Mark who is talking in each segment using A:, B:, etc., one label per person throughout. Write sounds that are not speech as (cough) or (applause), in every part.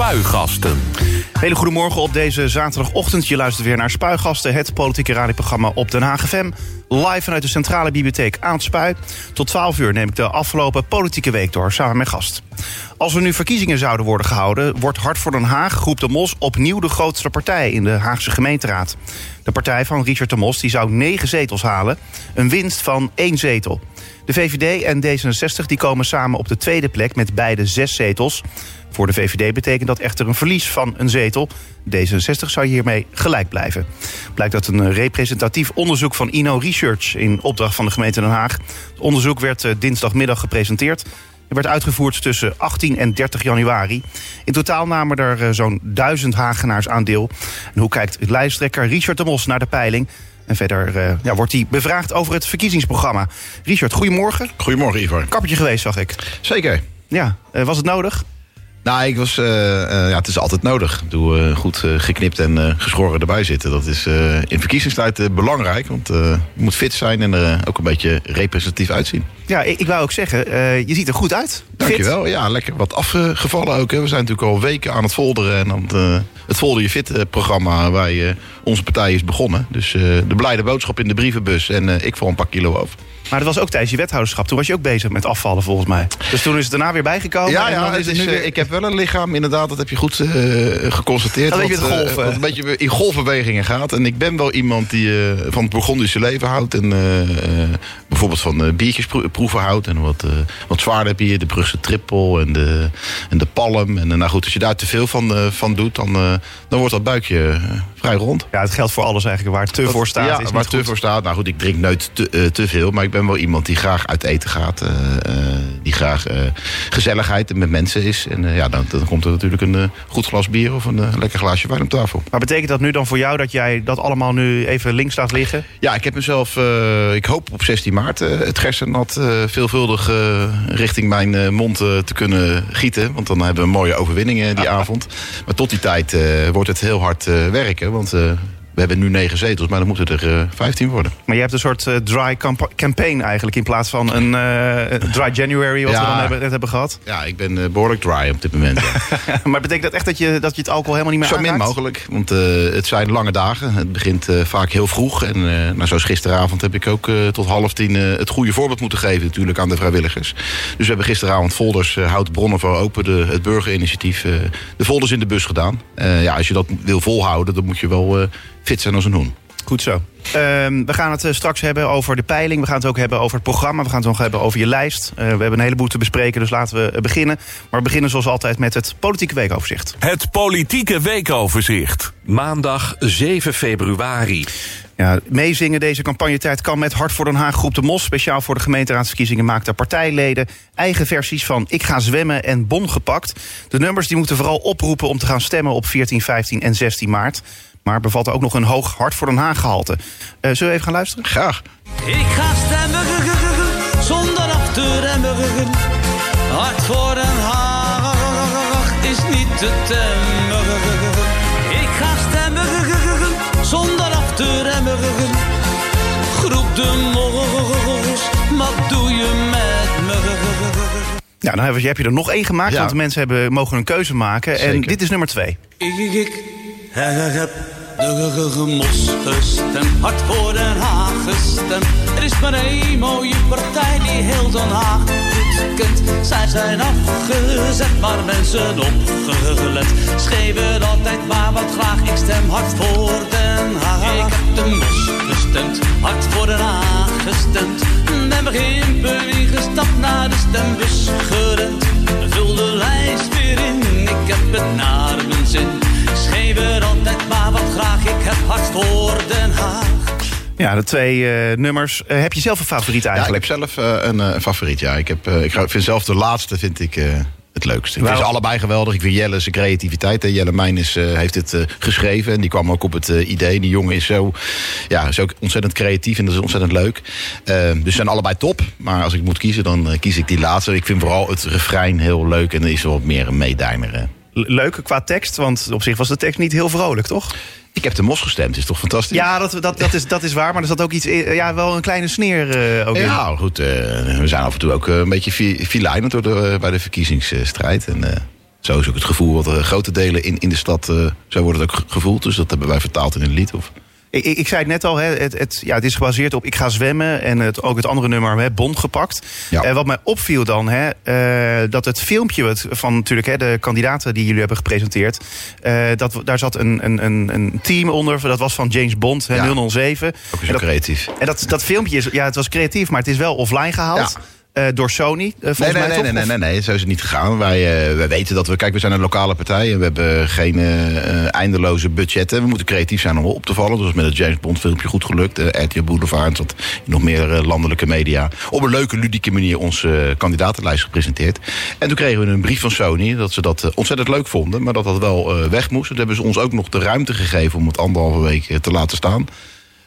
A: Spuigasten.
B: Hele goedemorgen op deze zaterdagochtend. Je luistert weer naar Spuigasten, het politieke radioprogramma op Den Haag FM. Live vanuit de Centrale Bibliotheek aan het Spui. Tot 12 uur neem ik de afgelopen politieke week door, samen met gast. Als er nu verkiezingen zouden worden gehouden... wordt Hart voor Den Haag, Groep de Mos, opnieuw de grootste partij... in de Haagse gemeenteraad. De partij van Richard de Mos die zou negen zetels halen. Een winst van één zetel. De VVD en D66 die komen samen op de tweede plek met beide zes zetels. Voor de VVD betekent dat echter een verlies van een zetel. D66 zou hiermee gelijk blijven. Blijkt uit een representatief onderzoek van Ino Research... in opdracht van de gemeente Den Haag. Het onderzoek werd eh, dinsdagmiddag gepresenteerd. Het werd uitgevoerd tussen 18 en 30 januari. In totaal namen er eh, zo'n duizend Hagenaars aan deel. En hoe kijkt lijsttrekker Richard de Mos naar de peiling... En verder uh, ja, wordt hij bevraagd over het verkiezingsprogramma. Richard, goedemorgen.
C: Goedemorgen, Ivar.
B: Kappertje geweest, zag ik.
C: Zeker.
B: Ja, uh, was het nodig?
C: Nou, ik was, uh, ja, het is altijd nodig. Doe goed geknipt en geschoren erbij zitten. Dat is in verkiezingstijd belangrijk. Want je moet fit zijn en er ook een beetje representatief uitzien.
B: Ja, ik, ik wou ook zeggen, je ziet er goed uit.
C: Dankjewel. Ja, lekker wat afgevallen ook. Hè. We zijn natuurlijk al weken aan het folderen. En aan het, het Folder Je Fit programma waar je, onze partij is begonnen. Dus de blijde boodschap in de brievenbus. En ik val een paar kilo over.
B: Maar dat was ook tijdens je wethouderschap. Toen was je ook bezig met afvallen, volgens mij. Dus toen is het daarna weer bijgekomen.
C: Ja, ja is het is, weer... ik heb wel een lichaam, inderdaad. Dat heb je goed uh, geconstateerd.
B: Golven. Uh,
C: wat een beetje in golfbewegingen gaat. En ik ben wel iemand die uh, van het Burgondische leven houdt. En bijvoorbeeld van biertjes proeven houdt. En wat, wat zwaarder bier. De Brugse trippel en de, en de palm. En nou goed, als je daar te veel van, van doet, dan, dan wordt dat buikje vrij rond.
B: Ja, het geldt voor alles eigenlijk. Waar te voor staat
C: ja,
B: is
C: waar te
B: goed.
C: voor staat. Nou goed, ik drink nooit te, te veel. Maar ik ben wel iemand die graag uit eten gaat. Uh, uh, die graag gezelligheid met mensen is. En ja, dan, dan, komt er natuurlijk een goed glas bier of een lekker glaasje wijn op tafel.
B: Maar betekent dat nu dan voor jou dat jij dat allemaal nu even links laat liggen?
C: Ja, ik heb mezelf, ik hoop op 16 maart het gersennat veelvuldig richting mijn mond te kunnen gieten. Want dan hebben we een mooie overwinning die (laughs) avond. Maar tot die tijd wordt het heel hard werken. Want we hebben nu negen zetels, maar dan moeten er uh, 15 worden.
B: Maar je hebt een soort uh, dry campaign eigenlijk... in plaats van een uh, dry January, wat ja, we dan hebben, net hebben gehad.
C: Ja, ik ben behoorlijk dry op dit moment. Ja. (laughs)
B: maar betekent dat echt dat je, dat je het alcohol helemaal niet meer
C: Zo min mogelijk, want het zijn lange dagen. Het begint vaak heel vroeg. En nou, zoals gisteravond heb ik ook tot half tien het goede voorbeeld moeten geven... natuurlijk aan de vrijwilligers. Dus we hebben gisteravond folders Hout Bronnen voor Open... De, het burgerinitiatief, de folders in de bus gedaan. ja, als je dat wil volhouden, dan moet je wel fit zijn als een hoen.
B: Goed zo. Um, we gaan het uh, straks hebben over de peiling. We gaan het ook hebben over het programma. We gaan het ook hebben over je lijst. Uh, we hebben een heleboel te bespreken, dus laten we uh, beginnen. Maar we beginnen zoals altijd met het politieke weekoverzicht.
A: Het politieke weekoverzicht. Maandag 7 februari.
B: Ja, meezingen deze campagnetijd kan met Hart voor Den Haag Groep de Mos. Speciaal voor de gemeenteraadsverkiezingen maakt de partijleden eigen versies van Ik ga zwemmen en Bon gepakt. De nummers die moeten vooral oproepen om te gaan stemmen op 14, 15 en 16 maart. Maar bevat ook nog een hoog hart voor Den Haag gehalte. Uh, zullen we even gaan luisteren?
C: Graag.
D: Ik ga stemmen zonder af te remmen. Hart voor Den Haag is niet te temmen. Ik ga stemmen zonder af te remmen. Groep de mos, wat doe je met me?
B: Ja, dan heb je er nog één gemaakt, ja. want de mensen hebben, mogen een keuze maken.
C: Zeker.
B: En dit is nummer twee.
D: Ik, ik, ik heb de mos gestemd, hard voor Den Haag gestemd. Er is maar één mooie partij die heel Den Haag goed kent. Zij zijn afgezet, maar mensen opgelet. Schreven altijd maar wat graag, ik stem hard voor Den Haag. Ik heb de mos gestemd, hard voor Den Haag gestemd. Ben beginpunt ingestapt naar de stembus gerend. Vul de lijst weer in, ik heb het naar mijn zin. Schreef er altijd maar wat graag, ik heb hart voor Den Haag.
B: Ja, de twee uh, nummers. Uh, heb je zelf een favoriet eigenlijk?
C: Ja, ik heb zelf uh, een, favoriet, ja. Ik, heb, ik vind zelf de laatste vind ik, het leukste. Ik vind ze allebei geweldig. Ik vind Jelle zijn creativiteit. Hè. Jelle Meijnes heeft het geschreven en die kwam ook op het idee. Die jongen is zo, ja, is ook ontzettend creatief en dat is ontzettend leuk. dus ze zijn allebei top. Maar als ik moet kiezen, dan kies ik die laatste. Ik vind vooral het refrein heel leuk en er is wat meer een meedijner
B: leuk qua tekst? Want op zich was de tekst niet heel vrolijk, toch?
C: Ik heb de mos gestemd, is toch fantastisch?
B: Ja, dat, dat, dat, is, dat is waar, maar er zat ook iets ja, wel een kleine sneer uh, ook
C: ja, in. Ja, goed, uh, we zijn af en toe ook een beetje filijnend door de, bij de verkiezingsstrijd. En, uh, Zo is ook het gevoel wat grote delen in, in de stad, zo wordt het ook gevoeld. Dus dat hebben wij vertaald in een lied. Of...
B: Ik, ik, zei het net al, hè, het, het, ja, het is gebaseerd op ik ga zwemmen en het, ook het andere nummer, hè, Bond gepakt.
C: Ja.
B: En wat mij opviel dan, hè, uh, dat het filmpje wat, van natuurlijk hè, de kandidaten die jullie hebben gepresenteerd, uh, dat, daar zat een, een, een, een team onder, dat was van James Bond, hè,
C: Ja.
B: 007.
C: Ook
B: En
C: zo
B: dat,
C: creatief.
B: en dat, dat filmpje is, ja, het was creatief, maar het is wel offline gehaald.
C: Ja.
B: Eh, door Sony, eh, volgens
C: Nee, nee,
B: mij
C: nee,
B: toch?
C: nee, nee, nee, nee, zo is het niet gegaan. Wij, eh, wij weten dat we, kijk, we zijn een lokale partij en we hebben geen eindeloze budgetten. We moeten creatief zijn om op te vallen. Dat is met het James Bond filmpje goed gelukt. RTL Boulevard en in nog meer landelijke media. Op een leuke, ludieke manier onze kandidatenlijst gepresenteerd. En toen kregen we een brief van Sony dat ze dat ontzettend leuk vonden, maar dat dat wel weg moest. Toen hebben ze ons ook nog de ruimte gegeven om het anderhalve week te laten staan.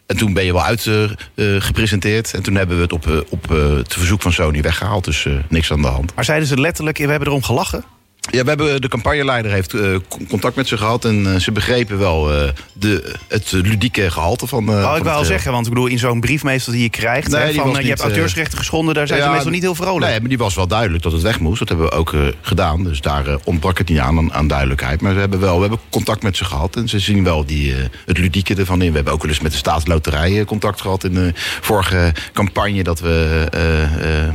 C: En toen ben je wel uitgepresenteerd. en toen hebben we het op, eh, op eh, het verzoek van Sony weggehaald. Dus eh, niks aan de hand.
B: Maar zeiden ze letterlijk, we hebben erom gelachen?
C: Ja, we hebben, de campagneleider heeft eh, con- contact met ze gehad. En eh, ze begrepen wel eh, de, het ludieke gehalte van. eh,
B: Oh,
C: van
B: ik al
C: eh,
B: zeggen, want ik bedoel, in zo'n brief meestal die je krijgt,
C: Nee,
B: hè, van eh, je hebt
C: eh,
B: auteursrechten geschonden, daar zijn ze
C: ja,
B: meestal niet heel vrolijk.
C: Nee, maar die was wel duidelijk dat het weg moest. Dat hebben we ook eh, gedaan. Dus daar eh, ontbrak het niet aan, aan, aan duidelijkheid. Maar we hebben wel we hebben contact met ze gehad. En ze zien wel die, eh, het ludieke ervan in. We hebben ook wel eens met de staatsloterij eh, contact gehad. In de vorige campagne dat we eh, eh, eh,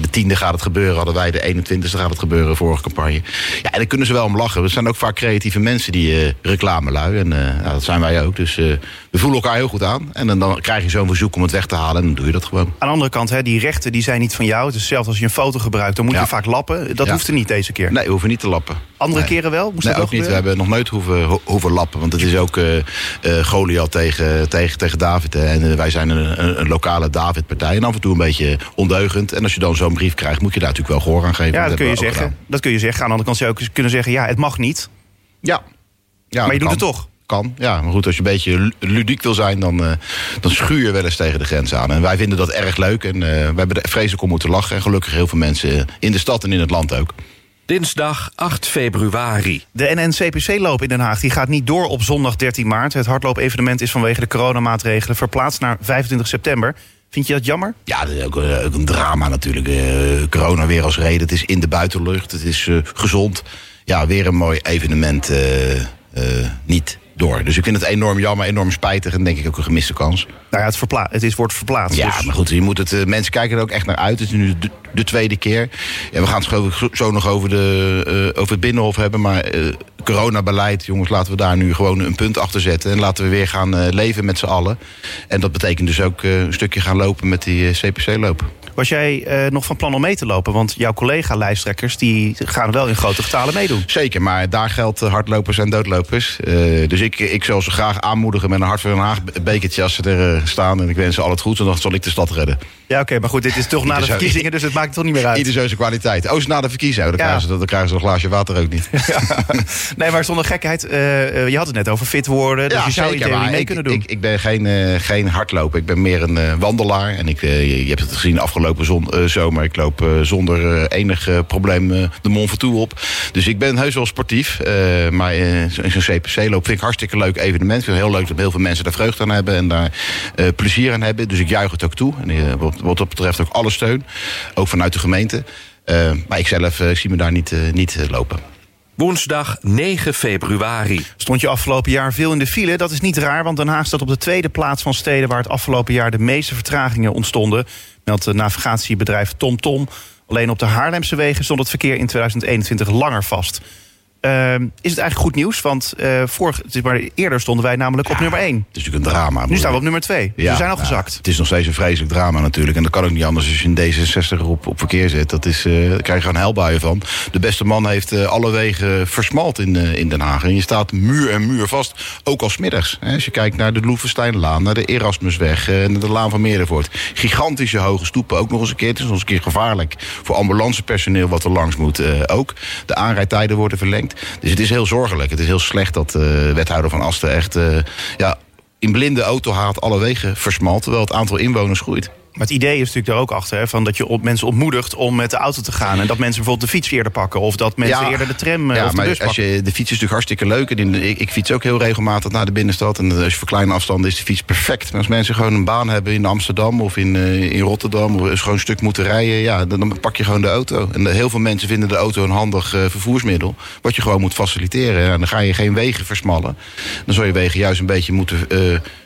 C: de tiende gaat het gebeuren. Hadden wij de 21ste gaat het gebeuren, vorige campagne. Ja, en daar kunnen ze wel om lachen. We zijn ook vaak creatieve mensen die eh reclame lui. En eh, ja, dat zijn wij ook. Dus eh, we voelen elkaar heel goed aan. En dan, dan krijg je zo'n verzoek om het weg te halen. En dan doe je dat gewoon.
B: Aan de andere kant, hè, die rechten die zijn niet van jou. Het is zelfs als je een foto gebruikt, dan moet
C: Ja.
B: je vaak lappen. Dat
C: Ja.
B: hoeft er niet deze keer.
C: Nee, we hoeven niet te lappen.
B: Andere
C: Nee.
B: keren wel? Moest
C: Nee,
B: dat
C: ook niet. We hebben nog nooit hoeven, ho- hoeven lappen. Want het is ook eh Goliath tegen, tegen, tegen David. hè. En eh, wij zijn een, een, lokale David-partij. En af en toe een beetje ondeugend. En als je dan zo'n brief krijgt, moet je daar natuurlijk wel gehoor aan geven.
B: Ja, dat kun je zeggen. Dat kun je zeggen. Aan de andere kant zou je ook kunnen zeggen, ja, het mag niet.
C: Ja. ja.
B: Maar je doet
C: kan.
B: het toch?
C: Kan, ja. Maar goed, als je een beetje lu- ludiek wil zijn, dan, dan schuur je wel eens tegen de grens aan. En wij vinden dat erg leuk. En we hebben er vreselijk om moeten lachen. En gelukkig heel veel mensen in de stad en in het land ook.
A: Dinsdag 8 februari.
B: De NNCPC-loop in Den Haag die gaat niet door op zondag 13 maart. Het hardloop-evenement is vanwege de coronamaatregelen verplaatst naar 25 september. Vind je dat jammer?
C: Ja, dat is ook, eh, ook een drama natuurlijk. Eh, corona weer als reden. Het is in de buitenlucht. Het is eh, gezond. Ja, weer een mooi evenement eh, eh, niet door. Dus ik vind het enorm jammer, enorm spijtig. En denk ik ook een gemiste kans.
B: Nou ja, het, verpla het is, wordt verplaatst.
C: Ja,
B: dus-
C: maar goed, je moet het, eh, mensen kijken er ook echt naar uit. Het is nu de, de tweede keer. Ja, we gaan het zo nog over, de, eh, over het Binnenhof hebben. Maar eh, coronabeleid, jongens, laten we daar nu gewoon een punt achter zetten. En laten we weer gaan leven met z'n allen. En dat betekent dus ook een stukje gaan lopen met die eh, CPC-loop.
B: Was jij eh, nog van plan om mee te lopen? Want jouw collega-lijsttrekkers die gaan wel in grote getalen meedoen.
C: Zeker, maar daar geldt eh, hardlopers en doodlopers. Eh, dus ik, ik zal ze graag aanmoedigen met een Hart van Den Haag bekertje als ze er staan. En ik wens ze al het goed, en dan zal ik de stad redden.
B: Ja, oké, maar goed, dit is toch na de verkiezingen, dus het maakt het toch niet meer uit.
C: Ieder zo zijn kwaliteit. Oh, na de verkiezingen. Oh, Dan,
B: Ja.
C: krijgen ze, dan krijgen ze een glaasje water ook niet. (laughs)
B: Nee, maar zonder gekheid, je had het net over fit worden. Dus je zou in theorie
C: maar
B: mee
C: ik,
B: kunnen doen.
C: Ik, ik ben geen, geen hardloper. Ik ben meer een wandelaar. En ik, je, je hebt het gezien afgelopen zon, eh, zomer. Ik loop eh, zonder eh, enig probleem de Mont Ventoux op. Dus ik ben heus wel sportief. maar zo- zo'n CPC-loop vind ik hartstikke leuk evenement. Vind heel leuk dat heel veel mensen daar vreugde aan hebben. En daar plezier aan hebben. Dus ik juich het ook toe. En wat, dat betreft ook alle steun. Ook vanuit de gemeente. Maar ik zelf zie me daar niet, niet lopen.
A: Woensdag 9 februari.
B: Stond je afgelopen jaar veel in de file? Dat is niet raar, want Den Haag staat op de tweede plaats van steden... waar het afgelopen jaar de meeste vertragingen ontstonden. Meldt het navigatiebedrijf TomTom. Alleen op de Haarlemse wegen stond het verkeer in 2021 langer vast. Ehm, is het eigenlijk goed nieuws? Want eh, vorig, het is maar eerder stonden wij namelijk op nummer 1.
C: Het is natuurlijk een drama.
B: Nu staan we op nummer 2. Dus we zijn al gezakt.
C: Het is nog steeds een vreselijk drama natuurlijk. En dat kan ook niet anders als je een D66 op, op verkeer zet. Dat is, eh, daar krijg je gewoon helbuien van. De beste man heeft eh, alle wegen versmalt in, in Den Haag. En je staat muur en muur vast. Ook al smiddags. Hè. Als je kijkt naar de Loevesteinlaan, naar de Erasmusweg... naar de Laan van Meerdervoort. Gigantische hoge stoepen ook nog eens een keer. Het is nog eens een keer gevaarlijk voor ambulancepersoneel... wat er langs moet ook. De aanrijdtijden worden verlengd. Dus het is heel zorgelijk. Het is heel slecht dat eh wethouder van Asten echt... eh, ja, in blinde autohaat alle wegen versmalt... terwijl het aantal inwoners groeit.
B: Maar het idee is natuurlijk daar ook achter, hè, van dat je op mensen ontmoedigt om met de auto te gaan. En dat mensen bijvoorbeeld de fiets eerder pakken. Of dat mensen
C: Ja.
B: eerder de tram eh,
C: Ja,
B: of de
C: maar
B: bus
C: als
B: pakken.
C: je, de fiets is natuurlijk hartstikke leuk. En in de- ik, ik fiets ook heel regelmatig naar de binnenstad. En als je voor kleine afstanden is de fiets perfect. Maar als mensen gewoon een baan hebben in Amsterdam of in, eh, in Rotterdam... of gewoon een stuk moeten rijden, ja, dan, dan pak je gewoon de auto. En heel veel mensen vinden de auto een handig eh, vervoersmiddel... wat je gewoon moet faciliteren. Ja, dan ga je geen wegen versmallen. Dan zou je wegen juist een beetje moeten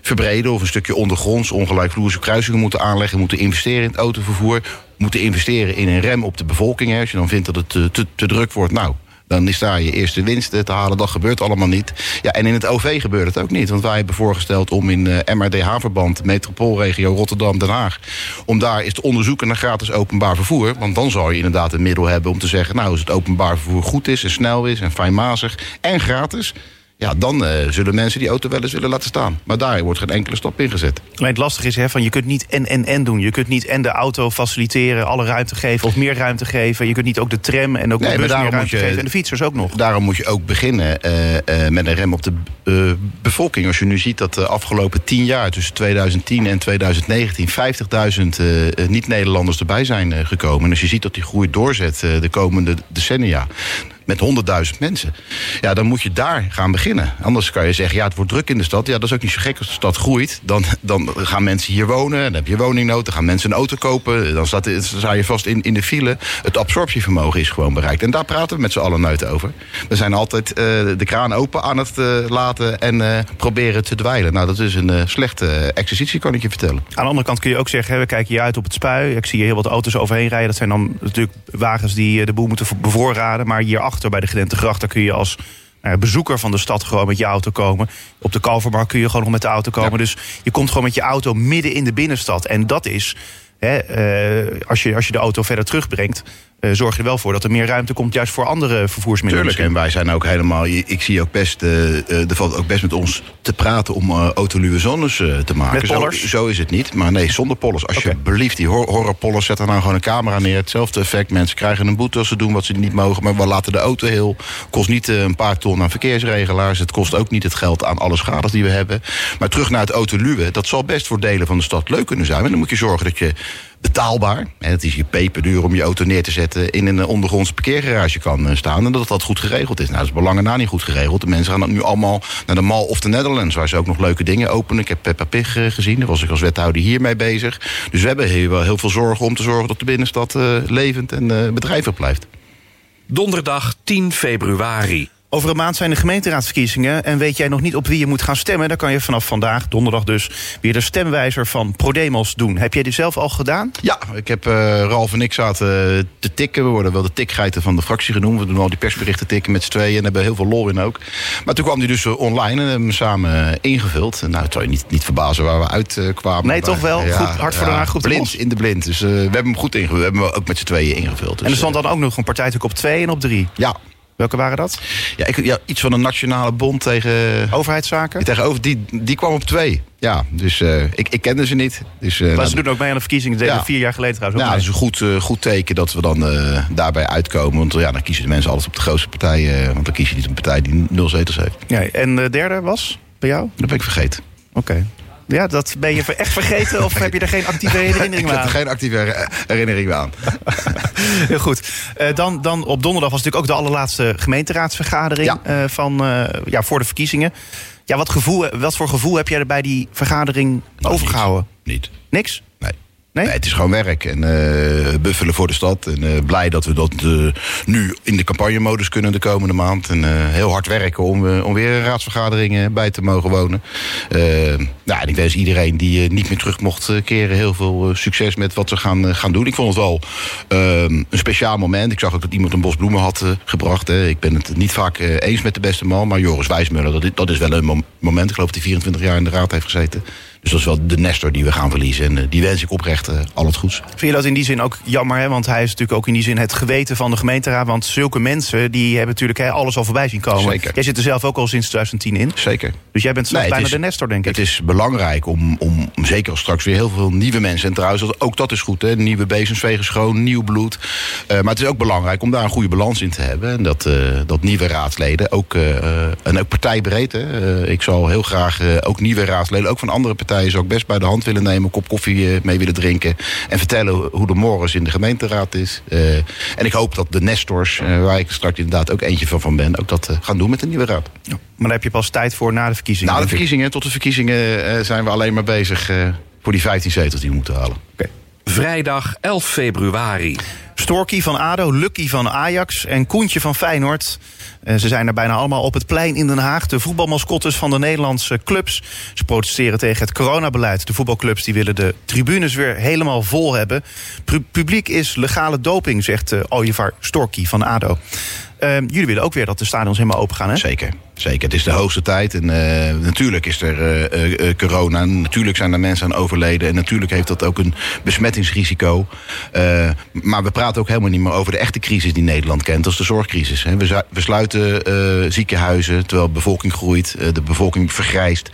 C: verbreden... of een stukje ondergronds, ongelijkvloerse kruisingen moeten aanleggen... moeten investeren in het autovervoer... moeten investeren in een rem op de bevolking. Hè. Als je dan vindt dat het te, te, te druk wordt, nou... Dan is daar je eerste winst te halen. Dat gebeurt allemaal niet. Ja, en in het OV gebeurt het ook niet. Want wij hebben voorgesteld om in eh, MRDH-verband... metropoolregio Rotterdam-Den Haag... om daar eens te onderzoeken naar gratis openbaar vervoer. Want dan zou je inderdaad een middel hebben om te zeggen... nou, als het openbaar vervoer goed is en snel is en fijnmazig en gratis... ja, dan eh, zullen mensen die auto wel eens willen laten staan. Maar daar wordt geen enkele stap in gezet.
B: Maar het lastige is, hè, van je kunt niet en en en doen. Je kunt niet en de auto faciliteren, alle ruimte geven of meer ruimte geven. Je kunt niet ook de tram en ook
C: Nee,
B: de bus meer ruimte
C: je-
B: geven. En de fietsers ook nog.
C: Daarom moet je ook beginnen eh, eh, met een rem op de bevolking. Als je nu ziet dat de afgelopen tien jaar, tussen 2010 en 2019, 50.000 eh, eh, niet-Nederlanders erbij zijn gekomen. En als je ziet dat die groei doorzet de komende decennia. Met 100.000 mensen. Ja, dan moet je daar gaan beginnen. Anders kan je zeggen, ja, het wordt druk in de stad. Ja, dat is ook niet zo gek als de stad groeit. Dan, dan gaan mensen hier wonen. Dan heb je woningnood. Dan gaan mensen een auto kopen. Dan sta je vast in, in de file. Het absorptievermogen is gewoon bereikt. En daar praten we met z'n allen nooit over. We zijn altijd eh, de kraan open aan het eh, laten en eh, proberen te dweilen. Nou, dat is een slechte exercitie, kan ik je vertellen.
B: Aan de andere kant kun je ook zeggen, hè, we kijken hier uit op het spui. Ik zie hier heel wat auto's overheen rijden. Dat zijn dan natuurlijk wagens die de boel moeten bevoorraden. Maar hierachter bij de Gedentegracht, daar kun je als nou bezoeker van de stad gewoon met je auto komen. Op de Kalvermarkt kun je gewoon nog met de auto komen.
C: Ja.
B: Dus je komt gewoon met je auto midden in de binnenstad. En dat is, hè, eh, als, je, als je de auto verder terugbrengt... eh, zorg je er wel voor dat er meer ruimte komt... juist voor andere vervoersmiddelen.
C: Tuurlijk, en wij zijn ook helemaal. Ik zie ook best. eh, eh, er valt ook best met ons te praten om eh autoluwe zones te maken.
B: Met
C: Zo-
B: pollers?
C: Zo, is het niet. Maar nee, zonder pollers. Als
B: Oké.
C: je belieft, die hor horrorpollers, zet er nou gewoon een camera neer. Hetzelfde effect. Mensen krijgen een boete als ze doen wat ze niet mogen. Maar we laten de auto heel. Kost niet een paar ton aan verkeersregelaars. Het kost ook niet het geld aan alle schades die we hebben. Maar terug naar het autoluwe. Dat zal best voor delen van de stad leuk kunnen zijn. Maar dan moet je zorgen dat je betaalbaar. En het is je peperduur om je auto neer te zetten in een eh, ondergrondse parkeergarage kan eh, staan. En dat dat goed geregeld is. Nou, dat is belangen na niet goed geregeld. De mensen gaan nu allemaal naar de Mall of the Netherlands, waar ze ook nog leuke dingen openen. Ik heb Peppa Pig eh, gezien. Daar was ik als wethouder hiermee bezig. Dus we hebben hier wel heel veel zorgen om te zorgen dat de binnenstad levend en eh, bedrijvig blijft.
A: Donderdag 10 februari.
B: Over een maand zijn de gemeenteraadsverkiezingen. En weet jij nog niet op wie je moet gaan stemmen? Dan kan je vanaf vandaag, donderdag dus, weer de stemwijzer van ProDemos doen. Heb jij die zelf al gedaan?
C: Ja, ik heb eh, Ralf en ik zaten eh, te tikken. We worden wel de tikgeiten van de fractie genoemd. We doen al die persberichten tikken met z'n tweeën en hebben heel veel lol in ook. Maar toen kwam die dus eh, online en hebben we hem samen ingevuld. En nou, het zou je niet, niet verbazen waar we uitkwamen.
B: Nee, toch wel? Goed, hard voor Den Haag, goed de
C: Blind, in de blind. Dus we hebben hem goed ingevuld. We hebben hem ook met z'n tweeën ingevuld. Dus,
B: En er stond
C: eh,
B: dan ook nog een partijtuk op 2 en op 3.
C: ja.
B: Welke waren dat?
C: Ja, ik, ja, iets van een nationale bond tegen...
B: Overheidszaken?
C: Tegenover, die, die kwam op twee. Ja, dus eh, ik, ik kende ze niet. Dus, eh,
B: Maar
C: nou,
B: ze doen ook mee aan de verkiezingen. Dat
C: Ja.
B: vier jaar geleden trouwens ook
C: Ja, dat
B: mee.
C: is een goed, eh, goed teken dat we dan daarbij uitkomen. Want ja, dan kiezen de mensen altijd op de grootste partij. want dan kies je niet een partij die nul zetels heeft.
B: Ja, en de derde was bij jou?
C: Dat ben ik vergeten.
B: Oké. Ja, dat ben je echt vergeten of heb je er geen actieve herinnering
C: Ik
B: meer
C: heb
B: aan?
C: er geen actieve her- herinnering aan. (laughs)
B: Heel goed. Eh, dan, dan op donderdag was natuurlijk ook de allerlaatste gemeenteraadsvergadering
C: Ja.
B: eh, van, eh, ja, voor de verkiezingen. Ja, wat, gevoel, wat voor gevoel heb jij er bij die vergadering overgehouden?
C: Niet.
B: Niks?
C: Nee. Het is gewoon werk en eh, buffelen voor de stad. En eh, blij dat we dat eh, nu in de campagnemodus kunnen de komende maand. En heel hard werken om, om weer een raadsvergadering eh, bij te mogen wonen. Nou, en ik wens iedereen die niet meer terug mocht keren... heel veel succes met wat ze gaan, gaan doen. Ik vond het wel eh, een speciaal moment. Ik zag ook dat iemand een bos bloemen had gebracht. Hè. Ik ben het niet vaak eens met de beste man. Maar Joris Wijsmuller, dat, is- dat is wel een mom- moment. Ik geloof dat hij 24 jaar in de raad heeft gezeten. Dus dat is wel de Nestor die we gaan verliezen. En eh, die wens ik oprecht eh, al het goeds.
B: Vind je dat in die zin ook jammer? Hè? Want hij is natuurlijk ook in die zin het geweten van de gemeenteraad. Want zulke mensen die hebben natuurlijk hè, alles al voorbij zien komen.
C: Zeker.
B: Jij zit er zelf ook al sinds 2010 in.
C: Zeker.
B: Dus jij bent
C: Nee,
B: bijna
C: is-
B: de Nestor, denk ik.
C: Het is belangrijk om, om, zeker als straks weer heel veel nieuwe mensen... en trouwens, ook dat is goed, hè, nieuwe bezems vegen schoon, nieuw bloed. Eh, maar het is ook belangrijk om daar een goede balans in te hebben. En dat, dat nieuwe raadsleden, ook, en ook partijbreed... Hè, ik zal heel graag ook nieuwe raadsleden, ook van andere partijen... partijen zou ik best bij de hand willen nemen, een kop koffie mee willen drinken en vertellen hoe de morgens in de gemeenteraad is. en ik hoop dat de Nestors, waar ik straks inderdaad ook eentje van, van ben, ook dat gaan doen met de nieuwe raad.
B: Ja, maar daar heb je pas tijd voor na de verkiezingen.
C: Na de verkiezingen, tot de verkiezingen zijn we alleen maar bezig voor die 15 zetels die we moeten halen.
A: Okay. Vrijdag 11 februari.
B: Storky van ADO, Lucky van Ajax en Koentje van Feyenoord. Eh, ze zijn er bijna allemaal op het plein in Den Haag. De voetbalmascottes van de Nederlandse clubs. Ze protesteren tegen het coronabeleid. De voetbalclubs die willen de tribunes weer helemaal vol hebben. publiek is legale doping, zegt uh, Ooievaar Storky van ADO. Uh, jullie willen ook weer dat de stadions helemaal open gaan, hè?
C: Zeker. Zeker, het is de hoogste tijd. En uh, natuurlijk is er corona. Natuurlijk zijn er mensen aan overleden. En natuurlijk heeft dat ook een besmettingsrisico. maar we praten ook helemaal niet meer over de echte crisis die Nederland kent. Dat is de zorgcrisis. We, sluiten ziekenhuizen terwijl de bevolking groeit. de bevolking vergrijst.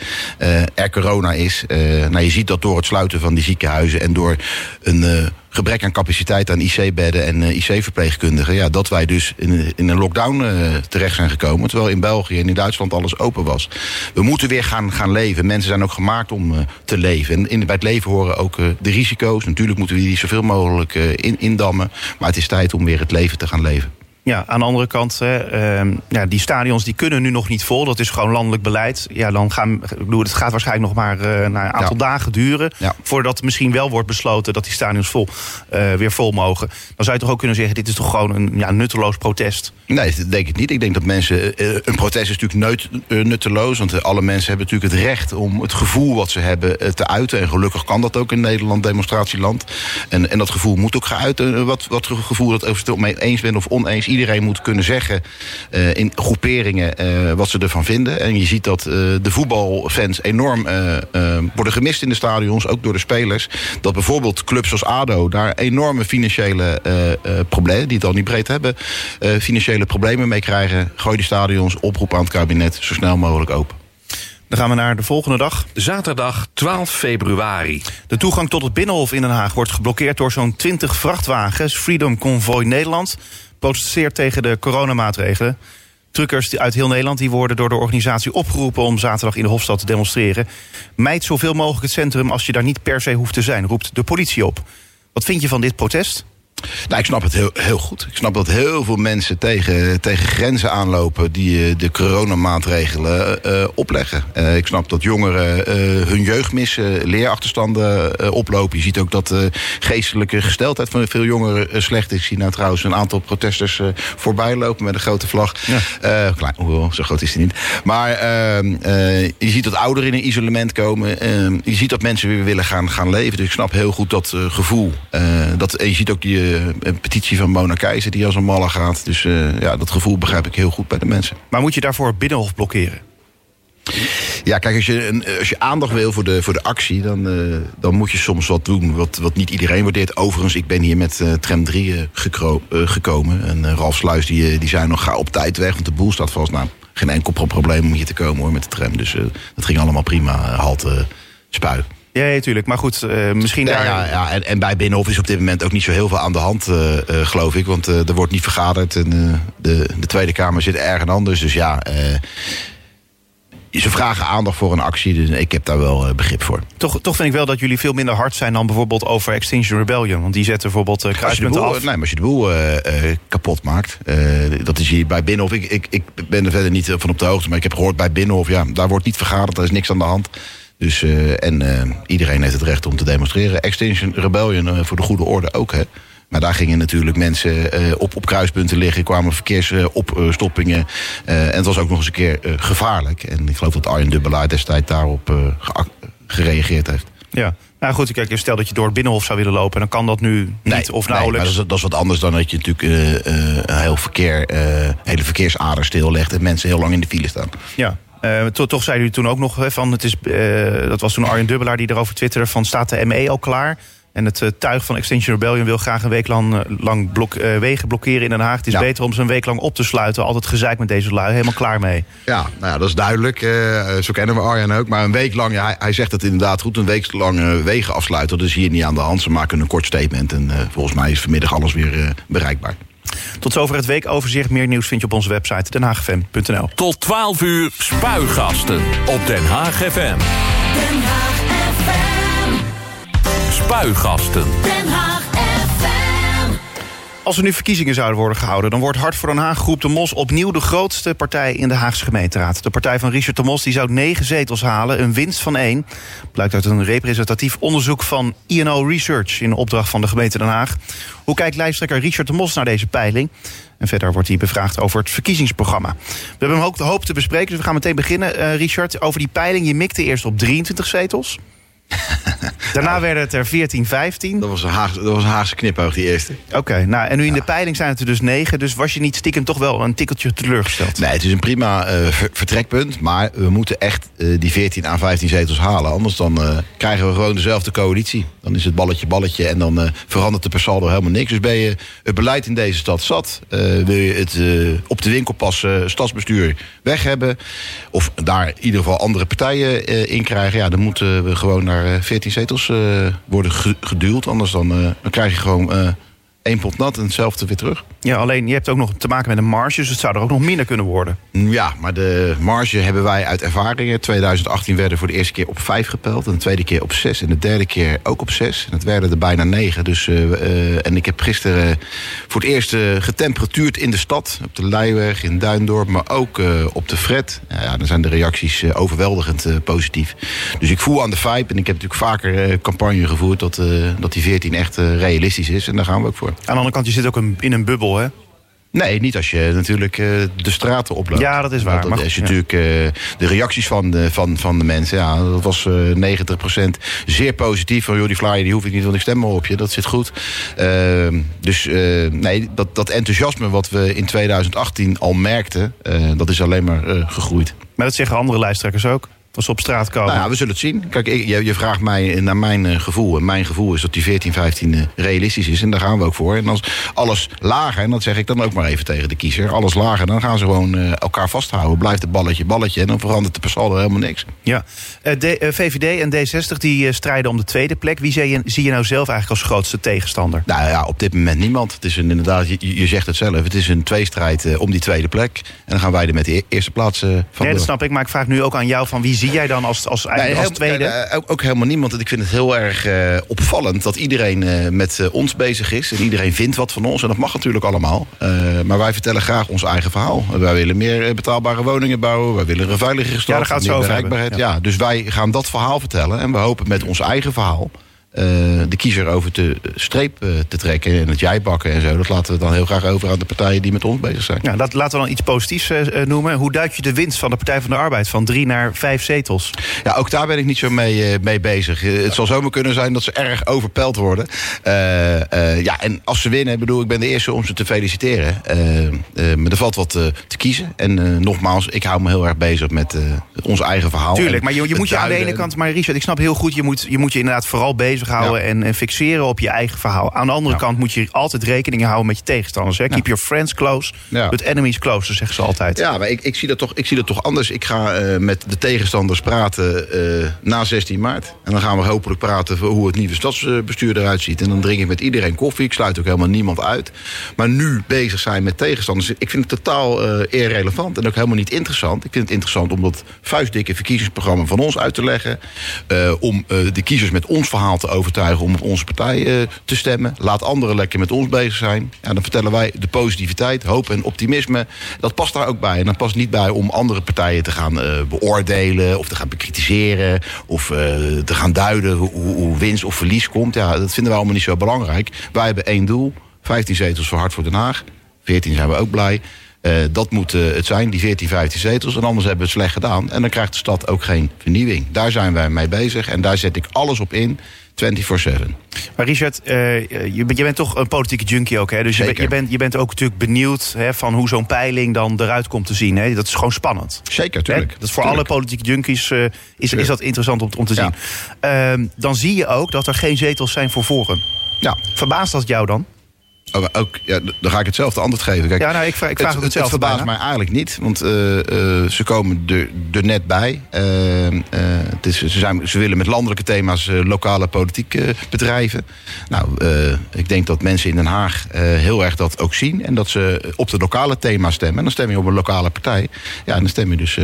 C: er corona is. nou, je ziet dat door het sluiten van die ziekenhuizen en door een gebrek aan capaciteit aan IC-bedden en uh, IC-verpleegkundigen. Ja, dat wij dus in, in een lockdown uh, terecht zijn gekomen. Terwijl in België en in Duitsland alles open was. We moeten weer gaan, gaan leven. Mensen zijn ook gemaakt om uh, te leven. En in, bij het leven horen ook de risico's. Natuurlijk moeten we die zoveel mogelijk in, indammen. Maar het is tijd om weer het leven te gaan leven.
B: Ja, aan de andere kant, hè, uh, ja, die stadions die kunnen nu nog niet vol. Dat is gewoon landelijk beleid. Ja, dan gaan, ik bedoel, het gaat waarschijnlijk nog maar uh, een aantal dagen duren. Ja. Voordat misschien wel wordt besloten dat die stadions vol, uh, weer vol mogen. Dan zou je toch ook kunnen zeggen: dit is toch gewoon een ja, nutteloos protest?
C: Nee, dat denk ik niet. Ik denk dat mensen. Eh, een protest is natuurlijk neut, nutteloos. Want alle mensen hebben natuurlijk het recht om het gevoel wat ze hebben te uiten. En gelukkig kan dat ook in Nederland, demonstratieland. En, en dat gevoel moet ook geuit. Wat, wat gevoel dat over het mee eens bent of oneens iedereen moet kunnen zeggen uh, in groeperingen uh, wat ze ervan vinden. En je ziet dat uh, de voetbalfans enorm worden gemist in de stadions, ook door de spelers. Dat bijvoorbeeld clubs zoals ADO daar enorme financiële problemen, die het al niet breed hebben, financiële problemen mee krijgen. Gooi die stadions, oproep aan het kabinet, zo snel mogelijk open.
B: Dan gaan we naar de volgende dag.
A: Zaterdag 12 februari.
B: De toegang tot het Binnenhof in Den Haag wordt geblokkeerd door zo'n 20 vrachtwagens. Freedom Convoy Nederland protesteert tegen de coronamaatregelen. Truckers uit heel Nederland die worden door de organisatie opgeroepen om zaterdag in de Hofstad te demonstreren. Mijd zoveel mogelijk het centrum als je daar niet per se hoeft te zijn, roept de politie op. Wat vind je van dit protest?
C: Nou, ik snap het heel, heel goed. Ik snap dat heel veel mensen tegen, tegen grenzen aanlopen die uh, de coronamaatregelen uh, opleggen. Uh, ik snap dat jongeren hun jeugd missen, leerachterstanden oplopen. Je ziet ook dat de geestelijke gesteldheid van veel jongeren slecht is. Ik zie nou trouwens een aantal protesters voorbij lopen met een grote vlag. Ja. klein, hoewel, zo groot is die niet. Maar ehm, je ziet dat ouderen in een isolement komen. Ehm, je ziet dat mensen weer willen gaan, gaan leven. Dus ik snap heel goed dat gevoel. dat, en je ziet ook die eh, een petitie van Mona Keizer die als een malle gaat. Dus uh, ja, dat gevoel begrijp ik heel goed bij de mensen.
B: Maar moet je daarvoor Binnenhof blokkeren?
C: Ja, kijk, als je, als je aandacht wil voor de, voor de actie, dan, uh, dan moet je soms wat doen wat, wat niet iedereen waardeert. Overigens, ik ben hier met uh, tram 3 uh, gekomen. En Ralf Sluis die, die zei nog, ga op tijd weg, want de boel staat vast. Nou, geen enkel probleem om hier te komen hoor, met de tram. Dus dat ging allemaal prima, halte, spui.
B: Ja, natuurlijk. Maar goed, uh, misschien
C: ja,
B: daar...
C: Ja, ja. En, en, bij Binnenhof is op dit moment ook niet zo heel veel aan de hand, uh, uh, geloof ik. Want er wordt niet vergaderd en de, de Tweede Kamer zit ergens anders. Dus ja, ze vragen aandacht voor een actie. Dus ik heb daar wel begrip voor.
B: Toch, toch vind ik wel dat jullie veel minder hard zijn dan bijvoorbeeld over Extinction Rebellion. Want die zetten bijvoorbeeld uh, kruispunten af.
C: Nee, maar als je de boel kapot maakt. dat is hier bij Binnenhof. Ik, ik, ik ben er verder niet van op de hoogte. Maar ik heb gehoord bij Binnenhof, ja, daar wordt niet vergaderd. Daar is niks aan de hand. Dus, uh, en uh, iedereen heeft het recht om te demonstreren. Extinction Rebellion uh, voor de goede orde ook, hè. Maar daar gingen natuurlijk mensen op, op kruispunten liggen, kwamen verkeersopstoppingen. en het was ook nog eens een keer gevaarlijk. En ik geloof dat Arjen Dubbelaar destijds daarop gereageerd heeft.
B: Ja, nou goed, kijk, stel dat je door het Binnenhof zou willen lopen... dan kan dat nu niet of nauwelijks. Nee,
C: maar dat is, dat is, wat anders dan dat je natuurlijk een heel verkeer, hele verkeersader stillegt... en mensen heel lang in de file staan.
B: Ja, uh, to, toch zei u toen ook nog van, het is, uh, dat was toen Arjen Dubbelaar die erover twitterde van staat de ME al klaar? En het uh, tuig van Extinction Rebellion wil graag een week lang, lang blok, wegen blokkeren in Den Haag. Het is beter om ze een week lang op te sluiten. Altijd gezeik met deze lui, helemaal klaar mee.
C: Ja, nou ja, dat is duidelijk. zo kennen we Arjen ook. Maar een week lang, ja, hij, hij zegt het inderdaad goed, een week lang wegen afsluiten. Dat is hier niet aan de hand. Ze maken een kort statement en volgens mij is vanmiddag alles weer bereikbaar.
B: Tot zover het weekoverzicht. Meer nieuws vind je op onze website denhaagfm.nl.
A: Tot 12 uur spuigasten op Den Haag FM. Den Haag FM.
E: FM.
A: Spuigasten.
E: Den Haag FM.
B: Als er nu verkiezingen zouden worden gehouden... dan wordt Hart voor Den Haag Groep de Mos opnieuw de grootste partij in de Haagse gemeenteraad. De partij van Richard de Mos die zou negen zetels halen, een winst van één. Blijkt uit een representatief onderzoek van INO Research... in opdracht van de gemeente Den Haag. Hoe kijkt lijsttrekker Richard de Mos naar deze peiling? En verder wordt hij bevraagd over het verkiezingsprogramma. We hebben hem ook de hoop te bespreken, dus we gaan meteen beginnen. Eh, Richard, over die peiling. Je mikte eerst op 23 zetels. (laughs) Daarna werden het er 14, 15.
C: Dat was een Haagse, dat was een Haagse knipoog, die eerste.
B: Oké, nou en nu in de peiling zijn het er dus negen. Dus was je niet stiekem toch wel een tikkeltje teleurgesteld?
C: Nee, het is een prima eh, ver- vertrekpunt. Maar we moeten echt eh, die 14 à 15 zetels halen. Anders dan eh, krijgen we gewoon dezelfde coalitie. Dan is het balletje balletje en dan verandert de per saldo helemaal niks. Dus ben je het beleid in deze stad zat. wil je het op de winkel passen stadsbestuur weg hebben. Of daar in ieder geval andere partijen in krijgen. Ja, dan moeten we gewoon naar eh, 14 zetels eh, worden ge- geduwd. Anders dan, eh, dan krijg je gewoon één pot nat en hetzelfde weer terug.
B: Ja, alleen je hebt ook nog te maken met een marge, dus het zou er ook nog minder kunnen worden.
C: Ja, maar de marge hebben wij uit ervaringen. 2018 werden voor de eerste keer op 5 gepeld. En de tweede keer op 6. En de derde keer ook op 6. En het werden er bijna 9. Dus, eh, eh, en ik heb gisteren voor het eerst eh, getemperatuurd in de stad. Op de Leiweg, in Duindorp, maar ook op de Fred. Ja, dan zijn de reacties overweldigend positief. Dus ik voel aan de vibe. En ik heb natuurlijk vaker campagne gevoerd dat, dat die 14 echt realistisch is. En daar gaan we ook voor.
B: Aan de andere kant, je zit ook een- in een bubbel, hè?
C: Nee, niet als je natuurlijk eh, de straten oploopt.
B: Ja, dat is waar.
C: Want
B: Maar
C: is
B: goed,
C: natuurlijk eh, de reacties van de, van, van de mensen. Ja, dat was eh 90% zeer positief. Van joh, die flyer die hoef ik niet, want ik stem maar op je. Dat zit goed. Ehm, dus nee, dat, dat enthousiasme wat we in 2018 al merkten, dat is alleen maar gegroeid.
B: Maar dat zeggen andere lijsttrekkers ook. Als ze op straat komen.
C: Nou ja, we zullen het zien. Kijk, je, je vraagt mij naar mijn eh, gevoel. En mijn gevoel is dat die 14, 15 eh, realistisch is. En daar gaan we ook voor. En als alles lager, en dat zeg ik dan ook maar even tegen de kiezer. Alles lager, dan gaan ze gewoon eh, elkaar vasthouden. Blijft het balletje balletje. En dan verandert de per saldo helemaal niks.
B: Ja. Eh, eh, VVD en D60 die eh, strijden om de tweede plek. Wie zie je, zie je nou zelf eigenlijk als grootste tegenstander?
C: Nou ja, op dit moment niemand. Het is een, inderdaad, je, je zegt het zelf. Het is een tweestrijd eh, om die tweede plek. En dan gaan wij er met de e- eerste plaats eh, van
B: Nee, dat
C: door.
B: snap ik. Maar ik vraag nu ook aan jou van wie zie jij dan als, als, eigenlijk als tweede?
C: eh, ook, ook helemaal niemand. Ik vind het heel erg eh, opvallend dat iedereen eh, met eh, ons bezig is. En iedereen vindt wat van ons. En dat mag natuurlijk allemaal. Eh, maar wij vertellen graag ons eigen verhaal. Wij willen meer eh, betaalbare woningen bouwen. Wij willen een veiligere stad.
B: Ja, daar gaat het zo over
C: Ja. dus wij gaan dat verhaal vertellen. En we hopen met ons eigen verhaal... eh, de kiezer over de streep eh, te trekken en het jij bakken en zo. Dat laten we dan heel graag over aan de partijen die met ons bezig zijn.
B: Ja, dat, laten we dan iets positiefs eh, noemen. Hoe duid je de winst van de Partij van de Arbeid van drie naar vijf zetels?
C: Ja, ook daar ben ik niet zo mee, mee bezig. Het zal zomaar kunnen zijn dat ze erg overpeld worden. Ja, en als ze winnen, bedoel, ik ben de eerste om ze te feliciteren. Maar er valt wat te kiezen. En nogmaals, ik hou me heel erg bezig met ons eigen verhaal.
B: Tuurlijk, maar je, je moet je aan de ene
C: en-
B: kant... Maar Richard, ik snap heel goed, je moet je, moet je inderdaad vooral bezighouden...
C: Ja.
B: En, en fixeren op je eigen verhaal. Aan de andere
C: Ja.
B: kant moet je altijd rekening houden met je tegenstanders. Hè? Keep your friends close, but enemies closer, zeggen ze altijd.
C: Ja, maar ik, ik, zie dat toch, ik zie dat toch anders. Ik ga eh, met de tegenstanders praten eh, na 16 maart. En dan gaan we hopelijk praten over hoe het nieuwe stadsbestuur eruit ziet. En dan drink ik met iedereen koffie. Ik sluit ook helemaal niemand uit. Maar nu bezig zijn met tegenstanders. Ik vind het totaal eh, irrelevant en ook helemaal niet interessant. Ik vind het interessant om dat vuistdikke verkiezingsprogramma van ons uit te leggen. Om de kiezers met ons verhaal te overtuigen om op onze partij eh, te stemmen. Laat anderen lekker met ons bezig zijn. Ja, dan vertellen wij de positiviteit, hoop en optimisme. Dat past daar ook bij. En dat past niet bij om andere partijen te gaan eh, beoordelen of te gaan bekritiseren of eh, te gaan duiden hoe, winst of verlies komt. Ja, dat vinden wij allemaal niet zo belangrijk. Wij hebben één doel: 15 zetels voor Hart voor Den Haag. 14 zijn we ook blij. Dat moet het zijn, die 14, 15 zetels. En anders hebben we het slecht gedaan. En dan krijgt de stad ook geen vernieuwing. Daar zijn wij mee bezig. En daar zet ik alles op in. 24-7.
B: Maar Richard, eh, je, bent- je bent toch een politieke junkie ook, hè? Dus je, je, bent, je bent ook natuurlijk benieuwd hè, van hoe zo'n peiling dan eruit komt te zien. Hè? Dat is gewoon spannend.
C: Zeker,
B: Hè?
C: tuurlijk.
B: Dat is voor
C: Tuurlijk.
B: alle politieke junkies eh, is, is dat interessant om, om te
C: Ja.
B: zien. Ehm, dan zie je ook dat er geen zetels zijn voor Forum.
C: Ja,
B: Verbaast dat jou dan?
C: Oh, ook, ja, dan ga ik hetzelfde antwoord geven. Kijk,
B: Ja, nou, ik vraag, ik vraag
C: het, verbaast
B: bijna.
C: mij eigenlijk niet, want eh, eh, ze komen er, er net bij. Eh, eh, het is, ze, zijn, ze willen met landelijke thema's lokale politiek bedrijven. Nou, ik denk dat mensen in Den Haag heel erg dat ook zien. En dat ze op de lokale thema's stemmen. En dan stem je op een lokale partij. Ja, en dan stem je dus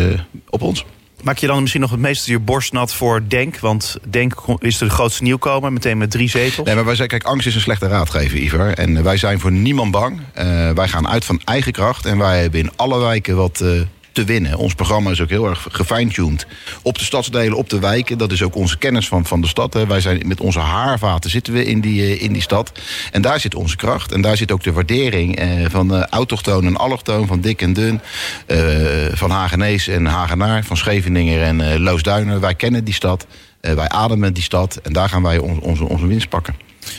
C: op ons.
B: Maak je dan misschien nog het meeste je borst nat voor Denk? Want Denk is de grootste nieuwkomer, meteen met drie zetels.
C: Nee, maar wij zeggen, kijk, angst is een slechte raadgever, Ivar. En eh, wij zijn voor niemand bang. Eh, wij gaan uit van eigen kracht. En wij hebben in alle wijken wat eh, te winnen. Ons programma is ook heel erg gefine-tuned. Op de stadsdelen, op de wijken. Dat is ook onze kennis van, van de stad. Hè. Wij zijn met onze haarvaten zitten we in die, eh, in die stad. En daar zit onze kracht. En daar zit ook de waardering eh, van eh, autochtoon en allochtoon. Van dik en dun. eh, van Hagenees en Hagenaar. Van Scheveninger en eh, Loosduinen. Wij kennen die stad. Wij ademen die stad. En daar gaan wij on- onze, onze winst pakken.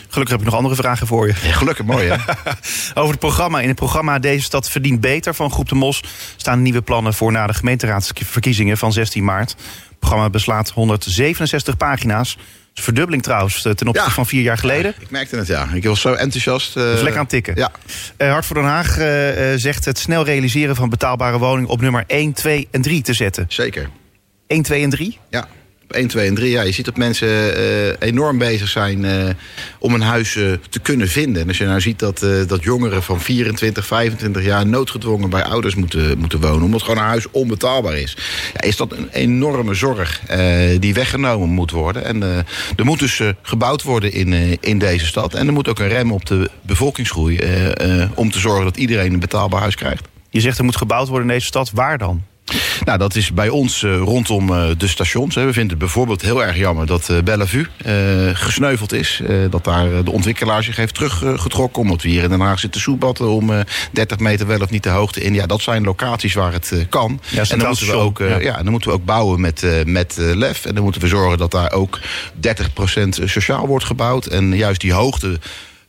B: Gelukkig heb ik nog andere vragen voor je.
C: Ja, gelukkig, mooi hè? (laughs)
B: Over het programma. In het programma Deze Stad Verdient Beter van Groep de Mos... staan nieuwe plannen voor na de gemeenteraadsverkiezingen van 16 maart. Het programma beslaat 167 pagina's. Dat is verdubbeling trouwens eh, ten opzichte
C: Ja.
B: van vier jaar geleden.
C: Ik merkte het, ja. Ik was zo enthousiast. eh,
B: Dus lekker aan het tikken.
C: Ja,
B: Eh, Hart voor Den Haag eh, eh, zegt het snel realiseren van betaalbare woningen... op nummer 1, 2 en 3 te zetten.
C: zeker.
B: 1, 2 en 3?
C: Ja, 1, 2 en 3. Ja, je ziet dat mensen eh, enorm bezig zijn eh, om een huis eh, te kunnen vinden. En als je nou ziet dat, dat jongeren van 24, 25 jaar noodgedwongen bij ouders moeten, moeten wonen, omdat gewoon een huis onbetaalbaar is, ja, is dat een enorme zorg die weggenomen moet worden. En er moet dus gebouwd worden in, in deze stad. En er moet ook een rem op de bevolkingsgroei om te zorgen dat iedereen een betaalbaar huis krijgt.
B: Je zegt er moet gebouwd worden in deze stad. Waar dan?
C: Nou, dat is bij ons eh, rondom eh, de stations. Hè. We vinden het bijvoorbeeld heel erg jammer dat eh, Bellevue gesneuveld is. Dat daar de ontwikkelaar zich heeft teruggetrokken. omdat we hier in Den Haag zitten soebatten om eh, 30 meter wel of niet de hoogte in. Ja, dat zijn locaties waar het kan. en dan moeten, we ook,
B: ja.
C: ja. dan moeten we ook bouwen met, met lef. En dan moeten we zorgen dat daar ook 30% sociaal wordt gebouwd. En juist die hoogte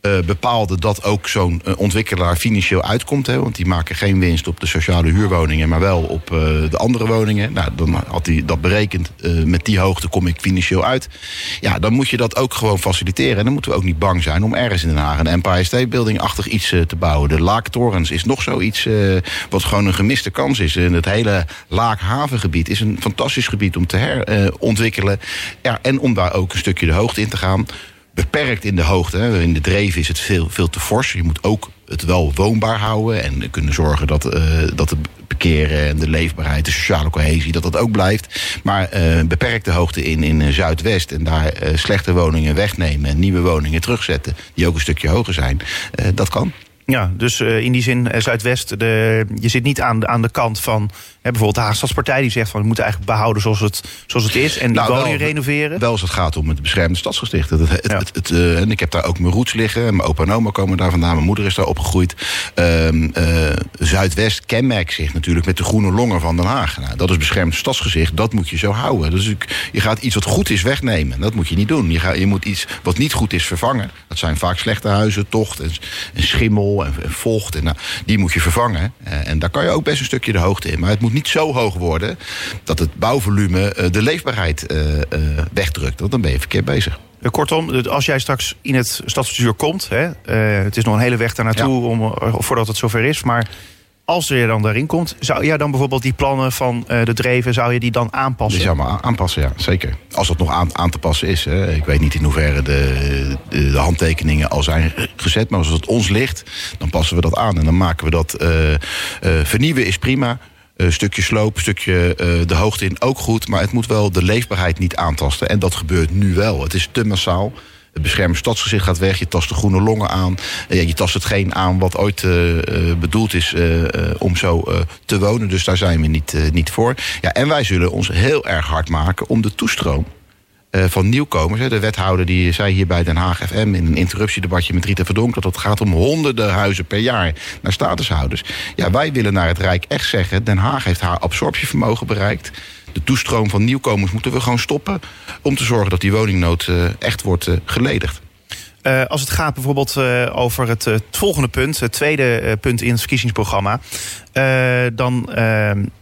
C: eh, bepaalde dat ook zo'n eh, ontwikkelaar financieel uitkomt. Hè, want die maken geen winst op de sociale huurwoningen, maar wel op eh, de andere woningen. Nou, dan had hij dat berekend. met die hoogte kom ik financieel uit. Ja, dan moet je dat ook gewoon faciliteren. En dan moeten we ook niet bang zijn om ergens in Den Haag een Empire State Building-achtig iets te bouwen. De Laaktorens is nog zoiets wat gewoon een gemiste kans is. En het hele Laakhavengebied is een fantastisch gebied om te herontwikkelen. ja, en om daar ook een stukje de hoogte in te gaan beperkt in de hoogte. Hè. In de dreven is het veel, veel te fors. Je moet ook het wel woonbaar houden en kunnen zorgen dat, eh dat het parkeren en de leefbaarheid, de sociale cohesie, dat dat ook blijft. Maar eh beperkte hoogte in, in eh, Zuidwest en daar slechte woningen wegnemen en nieuwe woningen terugzetten, die ook een stukje hoger zijn, dat kan.
B: Ja, dus in die zin, Zuidwest, de, je zit niet aan aan de kant van bijvoorbeeld de Haagstadspartij... die zegt van we moeten eigenlijk behouden zoals het, zoals het is... en die
C: Nou, wel-
B: woningen renoveren.
C: Wel als het gaat om het beschermde stadsgesticht. Het, het,
B: Ja.
C: het, het, eh, en ik heb daar ook mijn roots liggen. Mijn opa en oma komen daar vandaan. Mijn moeder is daar opgegroeid. Ehm, eh, Zuidwest kenmerkt zich natuurlijk met de groene longen van Den Haag. Nou, dat is beschermd stadsgezicht. Dat moet je zo houden. Dus je gaat iets wat goed is wegnemen. Dat moet je niet doen. Je, gaat, je moet iets wat niet goed is vervangen. Dat zijn vaak slechte huizen, tocht en, en schimmel en, en vocht. En, nou, die moet je vervangen. Eh, en daar kan je ook best een stukje de hoogte in. Maar het moet niet zo hoog worden dat het bouwvolume eh, de leefbaarheid eh, eh, wegdrukt. Want dan ben je verkeerd bezig.
B: Kortom, als jij straks in het stadsbestuur komt... Hè, het is nog een hele weg daar naartoe om, voordat het zover is... maar als je dan daarin komt, zou jij dan bijvoorbeeld die plannen van de Dreven... zou je die dan aanpassen?
C: Die zou maar aanpassen, ja, zeker. Als dat nog aan, aan te passen is. Hè. Ik weet niet in hoeverre de, de, de handtekeningen al zijn gezet. Maar als het ons ligt, dan passen we dat aan. En dan maken we dat... vernieuwen is prima. Een stukje sloop, een stukje eh, de hoogte in ook goed. Maar het moet wel de leefbaarheid niet aantasten. En dat gebeurt nu wel. Het is te massaal. Het beschermd stadsgezicht gaat weg. Je tast de groene longen aan. Eh, ja, je tast hetgeen aan wat ooit eh, eh, bedoeld is eh, eh, om zo eh, te wonen. Dus daar zijn we niet, eh, niet voor. Ja, en wij zullen ons heel erg hard maken om de toestroom eh, van nieuwkomers. Hè. De wethouder die zei hier bij Den Haag FM in een interruptiedebatje met Rita Verdonk... dat het gaat om honderden huizen per jaar naar statushouders. Ja, wij willen naar het Rijk echt zeggen... Den Haag heeft haar absorptievermogen bereikt. De toestroom van nieuwkomers moeten we gewoon stoppen... om te zorgen dat die woningnood eh, echt wordt eh, geledigd.
B: Als het gaat bijvoorbeeld over het, het volgende punt, het tweede punt in het verkiezingsprogramma, dan,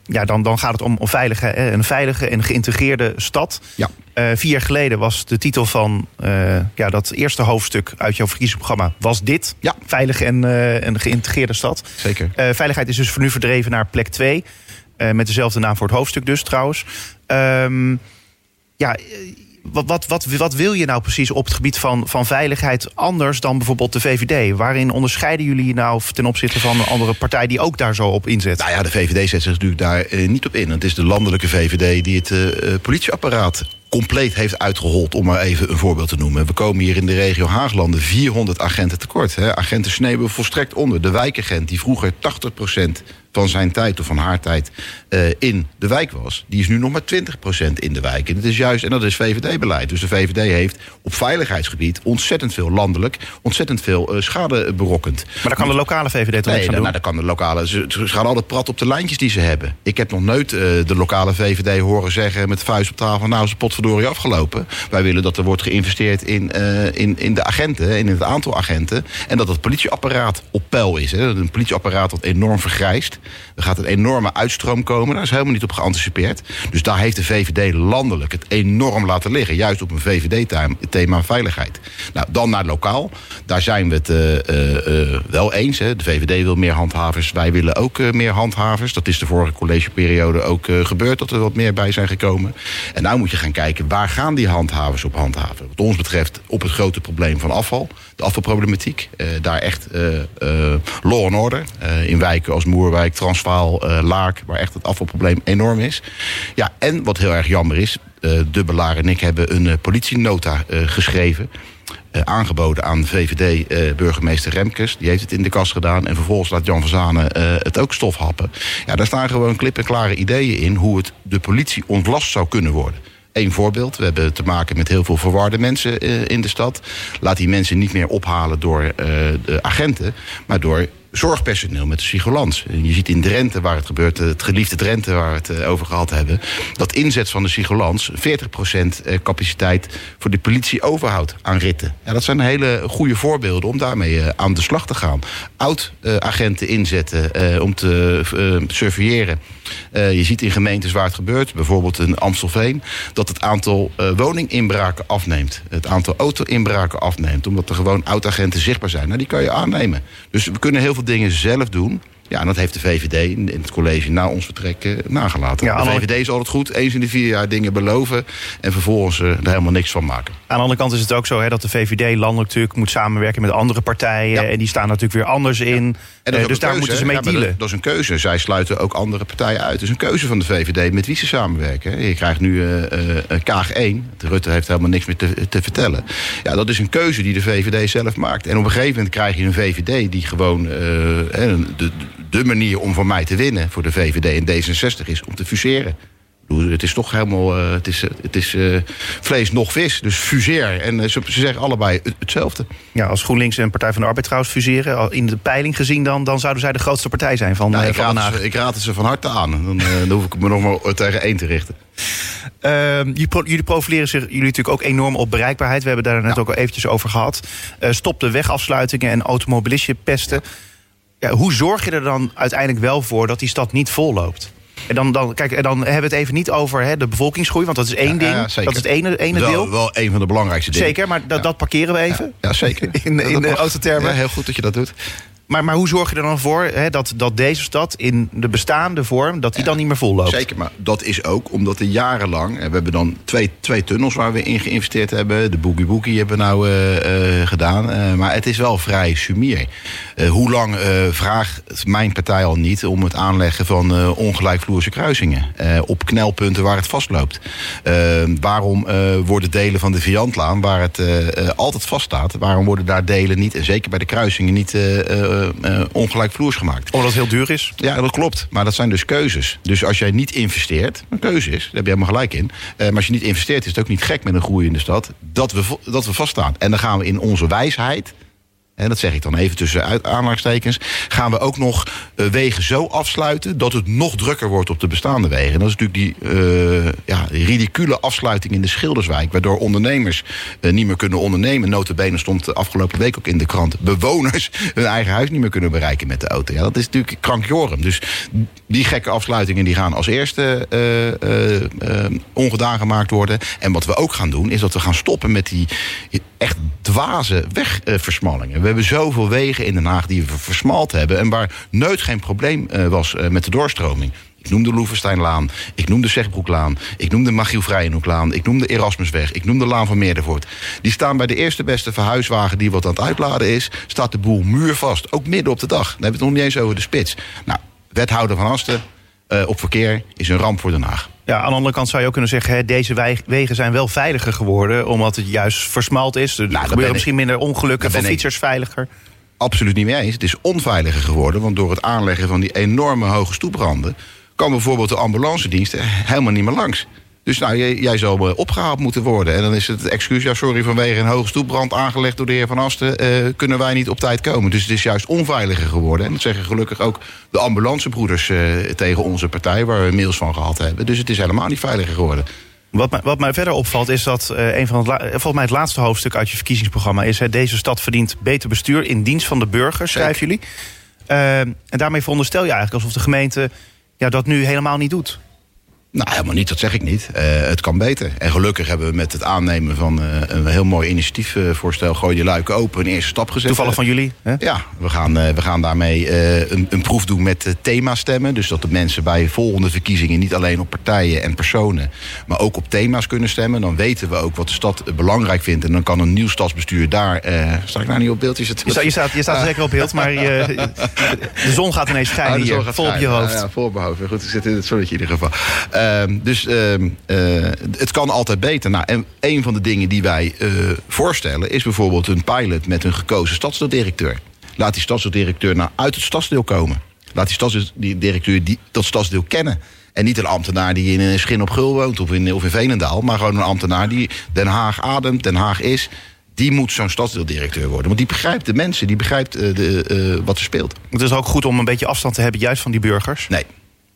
B: ja, dan, dan gaat het om, om veilige, een veilige en geïntegreerde stad.
C: Ja.
B: Eh, vier jaar geleden was de titel van eh, ja, dat eerste hoofdstuk uit jouw verkiezingsprogramma was dit.
C: Ja.
B: Veilige en, eh, en geïntegreerde stad.
C: Zeker.
B: Eh, veiligheid is dus voor nu verdreven naar plek 2. met dezelfde naam voor het hoofdstuk dus trouwens. Ehm, ja, eh, wat, wat, wat, wat wil je nou precies op het gebied van, van veiligheid anders dan bijvoorbeeld de VVD? Waarin onderscheiden jullie je nou ten opzichte van een andere partij die ook daar zo op inzet?
C: Nou ja, de VVD zet zich natuurlijk daar eh, niet op in. Het is de landelijke VVD die het eh, eh, politieapparaat compleet heeft uitgehold, om maar even een voorbeeld te noemen. We komen hier in de regio Haaglanden 400 agenten tekort. Hè. Agenten sneeuwen volstrekt onder. De wijkagent die vroeger 80% van zijn tijd of van haar tijd eh, in de wijk was, die is nu nog maar 20% in de wijk. En dat is juist, en dat is VVD-beleid. Dus de VVD heeft op veiligheidsgebied ontzettend veel landelijk, ontzettend veel eh, schade berokkend.
B: Maar daar kan de lokale VVD toch
C: Nee,
B: aan
C: nou,
B: doen?
C: dan kan de lokale. Ze, ze gaan altijd prat op de lijntjes die ze hebben. Ik heb nog nooit eh, de lokale VVD horen zeggen met de vuist op tafel: Nou, is de potverdorie afgelopen. Wij willen dat er wordt geïnvesteerd in, in, in de agenten, in het aantal agenten. En dat het politieapparaat op peil is. Hè. Een politieapparaat dat enorm vergrijst. Er gaat een enorme uitstroom komen. Daar is helemaal niet op geanticipeerd. Dus daar heeft de VVD landelijk het enorm laten liggen. Juist op een VVD-thema veiligheid. Nou, dan naar lokaal. Daar zijn we het eh, eh, eh, wel eens. Hè. De VVD wil meer handhavers. Wij willen ook meer handhavers. Dat is de vorige collegeperiode ook gebeurd. Dat er wat meer bij zijn gekomen. En nou moet je gaan kijken. Waar gaan die handhavers op handhaven? Wat ons betreft op het grote probleem van afval. De afvalproblematiek. Eh, daar echt eh, eh, law and order. In wijken als Moerwijk, Transvaal, Laak. Waar echt het afvalprobleem enorm is. Ja, en wat heel erg jammer is. eh de Belaar en ik hebben een politienota geschreven. aangeboden aan VVD-burgemeester Remkes. Die heeft het in de kast gedaan. En vervolgens laat Jan van Zanen het ook stof happen. Ja, daar staan gewoon klip en klare ideeën in... hoe het de politie ontlast zou kunnen worden. Eén voorbeeld. We hebben te maken met heel veel verwarde mensen eh, in de stad. Laat die mensen niet meer ophalen door eh, de agenten... maar door zorgpersoneel met de psycholans. En Je ziet in Drenthe, waar het gebeurt, eh, het geliefde Drenthe... waar we het eh, over gehad hebben... dat inzet van de psycholans 40% eh, capaciteit voor de politie overhoudt aan ritten. Ja, dat zijn hele goede voorbeelden om daarmee aan de slag te gaan. Oud-agenten inzetten om te surveilleren. Je ziet in gemeentes waar het gebeurt, bijvoorbeeld in Amstelveen... dat het aantal woninginbraken afneemt. Het aantal auto-inbraken afneemt. Omdat er gewoon oud-agenten zichtbaar zijn. Nou, die kan je aannemen. Dus we kunnen heel veel dingen zelf doen... Ja, en dat heeft de VVD in het college na ons vertrek eh, nagelaten.
B: Ja,
C: de VVD is altijd goed, eens in de vier jaar dingen beloven... en vervolgens eh, er helemaal niks van maken.
B: Aan de andere kant is het ook zo hè, dat de VVD landelijk natuurlijk moet samenwerken met andere partijen.
C: Ja.
B: En die staan natuurlijk weer anders in.
C: En dat
B: Eh, dus daar
C: keuze,
B: moeten ze mee
C: Ja,
B: dealen.
C: Dat, dat is een keuze. Zij sluiten ook andere partijen uit. Het is een keuze van de VVD met wie ze samenwerken. hè. Je krijgt nu eh, eh, Kaag 1. De Rutte heeft helemaal niks meer te, te vertellen. Ja, dat is een keuze die de VVD zelf maakt. En op een gegeven moment krijg je een VVD die gewoon hè, de, de manier om van mij te winnen voor de VVD en D66 is om te fuseren. Het is toch helemaal, eh, het is, eh, het is eh, vlees nog vis, dus fuseer. En ze, ze zeggen allebei het- hetzelfde.
B: Ja, als GroenLinks en Partij van de Arbeid trouwens fuseren, in de peiling gezien, dan, dan zouden zij de grootste partij zijn van,
C: Nou, ik,
B: van
C: raad ze- ik raad het ze van harte aan. Dan, dan hoef ik me nog maar tegen één te richten.
B: Ehm, jullie pro- jullie profileren zich jullie natuurlijk ook enorm op bereikbaarheid. We hebben daar net
C: Ja.
B: ook al eventjes over gehad. Eh, stop de wegafsluitingen en automobilistje pesten. Ja, hoe zorg je er dan uiteindelijk wel voor dat die stad niet volloopt? En dan, dan, kijk, en dan hebben we het even niet over hè, de bevolkingsgroei, want dat is één ding. dat is het ene, ene
C: wel,
B: deel.
C: wel een van de belangrijkste dingen.
B: Zeker, maar dat, dat parkeren we even.
C: Ja, zeker.
B: In- (laughs) in de.
C: Ja, heel goed dat je dat doet.
B: Maar, maar hoe zorg je er dan voor hè, dat, dat deze stad in de bestaande vorm... dat die dan niet meer vol loopt?
C: Zeker, maar dat is ook omdat er jarenlang... en we hebben dan twee, twee tunnels waar we in geïnvesteerd hebben. De Boogie Boogie hebben we nou eh, eh, gedaan. Eh, maar het is wel vrij sumier. Eh, hoe lang eh, vraagt mijn partij al niet... om het aanleggen van eh, ongelijkvloerse kruisingen... op knelpunten waar het vastloopt? Waarom worden delen van de Viantlaan... waar het altijd vaststaat... waarom worden daar delen niet... en zeker bij de kruisingen niet ongelijkvloers gemaakt?
B: Omdat het heel duur is?
C: Ja, dat klopt. Maar dat zijn dus keuzes. Dus als jij niet investeert, een keuze is, daar heb je helemaal gelijk in. Maar als je niet investeert, is het ook niet gek met een groeiende stad dat we, dat we vaststaan. En dan gaan we in onze wijsheid. En dat zeg ik dan even tussen aanhalingstekens. Gaan we ook nog eh, wegen zo afsluiten dat het nog drukker wordt op de bestaande wegen. En dat is natuurlijk die, eh, ja, ridicule afsluiting in de Schilderswijk. Waardoor ondernemers eh, niet meer kunnen ondernemen. Notabene stond de afgelopen week ook in de krant. Bewoners (laughs) hun eigen huis niet meer kunnen bereiken met de auto. Ja, dat is natuurlijk krankjorum. Dus die gekke afsluitingen die gaan als eerste ongedaan gemaakt worden. En wat we ook gaan doen, is dat we gaan stoppen met die echt dwaze wegversmallingen. We hebben zoveel wegen in Den Haag die we versmald hebben... en waar nooit geen probleem eh, was eh, met de doorstroming. Ik noem de Loevesteinlaan, ik noem de Zegbroeklaan... ik noem de Vrijenhoeklaan, ik noem de Erasmusweg... ik noem de Laan van Meerdervoort. Die staan bij de eerste beste verhuiswagen die wat aan het uitladen is... staat de boel muurvast, ook midden op de dag. Dan hebben we het nog niet eens over de spits. Nou, wethouder van Asten eh, op verkeer is een ramp voor Den Haag.
B: Ja, aan de andere kant zou je ook kunnen zeggen... Hè, deze wegen zijn wel veiliger geworden... omdat het juist versmald is. Er
C: ben
B: gebeuren
C: ik-
B: misschien minder ongelukken,
C: ik-
B: fietsers veiliger.
C: absoluut niet mee eens. Het is onveiliger geworden, want door het aanleggen van die enorme hoge stoepranden... kan bijvoorbeeld de ambulance diensten helemaal niet meer langs. Dus nou, jij, jij zal eh, opgehaald moeten worden. En dan is het excuus, ja sorry, vanwege een hoge stoepbrand aangelegd door de heer Van Asten... eh, kunnen wij niet op tijd komen. Dus het is juist onveiliger geworden. En dat zeggen gelukkig ook de ambulancebroeders eh, tegen onze partij... waar we mails van gehad hebben. Dus het is helemaal niet veiliger geworden.
B: Wat mij, wat mij verder opvalt is dat een van het volgens mij het laatste hoofdstuk uit je verkiezingsprogramma is: hè, deze stad verdient beter bestuur in dienst van de burger, schrijven jullie. Eh, en daarmee veronderstel je eigenlijk alsof de gemeente ja, dat nu helemaal niet doet.
C: Nou, helemaal niet, dat zeg ik niet. Eh, het kan beter. En gelukkig hebben we met het aannemen van eh, een heel mooi initiatiefvoorstel... Gooi je luiken open, een eerste stap gezet.
B: Toevallig van jullie. Hè?
C: Ja, we gaan, eh, we gaan daarmee een, een proef doen met themastemmen. Dus dat de mensen bij volgende verkiezingen niet alleen op partijen en personen, maar ook op thema's kunnen stemmen. Dan weten we ook wat de stad belangrijk vindt. En dan kan een nieuw stadsbestuur daar. sta ik nou niet op beeld? Is het,
B: Je staat, je staat, je staat zeker op beeld, maar je, de zon gaat ineens
C: Ah,
B: schijnen hier, vol op je hoofd.
C: Ja, ja, vol op mijn hoofd. Goed, ik zit in het zonnetje in ieder geval. Ehm, dus ehm, eh, het kan altijd beter. Nou, en een van de dingen die wij eh, voorstellen... is bijvoorbeeld een pilot met een gekozen stadsdeeldirecteur. Laat die stadsdeeldirecteur nou uit het stadsdeel komen. Laat die stadsdeeldirecteur die, dat stadsdeel kennen. En niet een ambtenaar die in een Schin op Gul woont of in, of in Veenendaal... maar gewoon een ambtenaar die Den Haag ademt, Den Haag is... die moet zo'n stadsdeeldirecteur worden. Want die begrijpt de mensen, die begrijpt eh, de, eh, wat er speelt.
B: Het is ook goed om een beetje afstand te hebben, juist van die burgers.
C: Nee,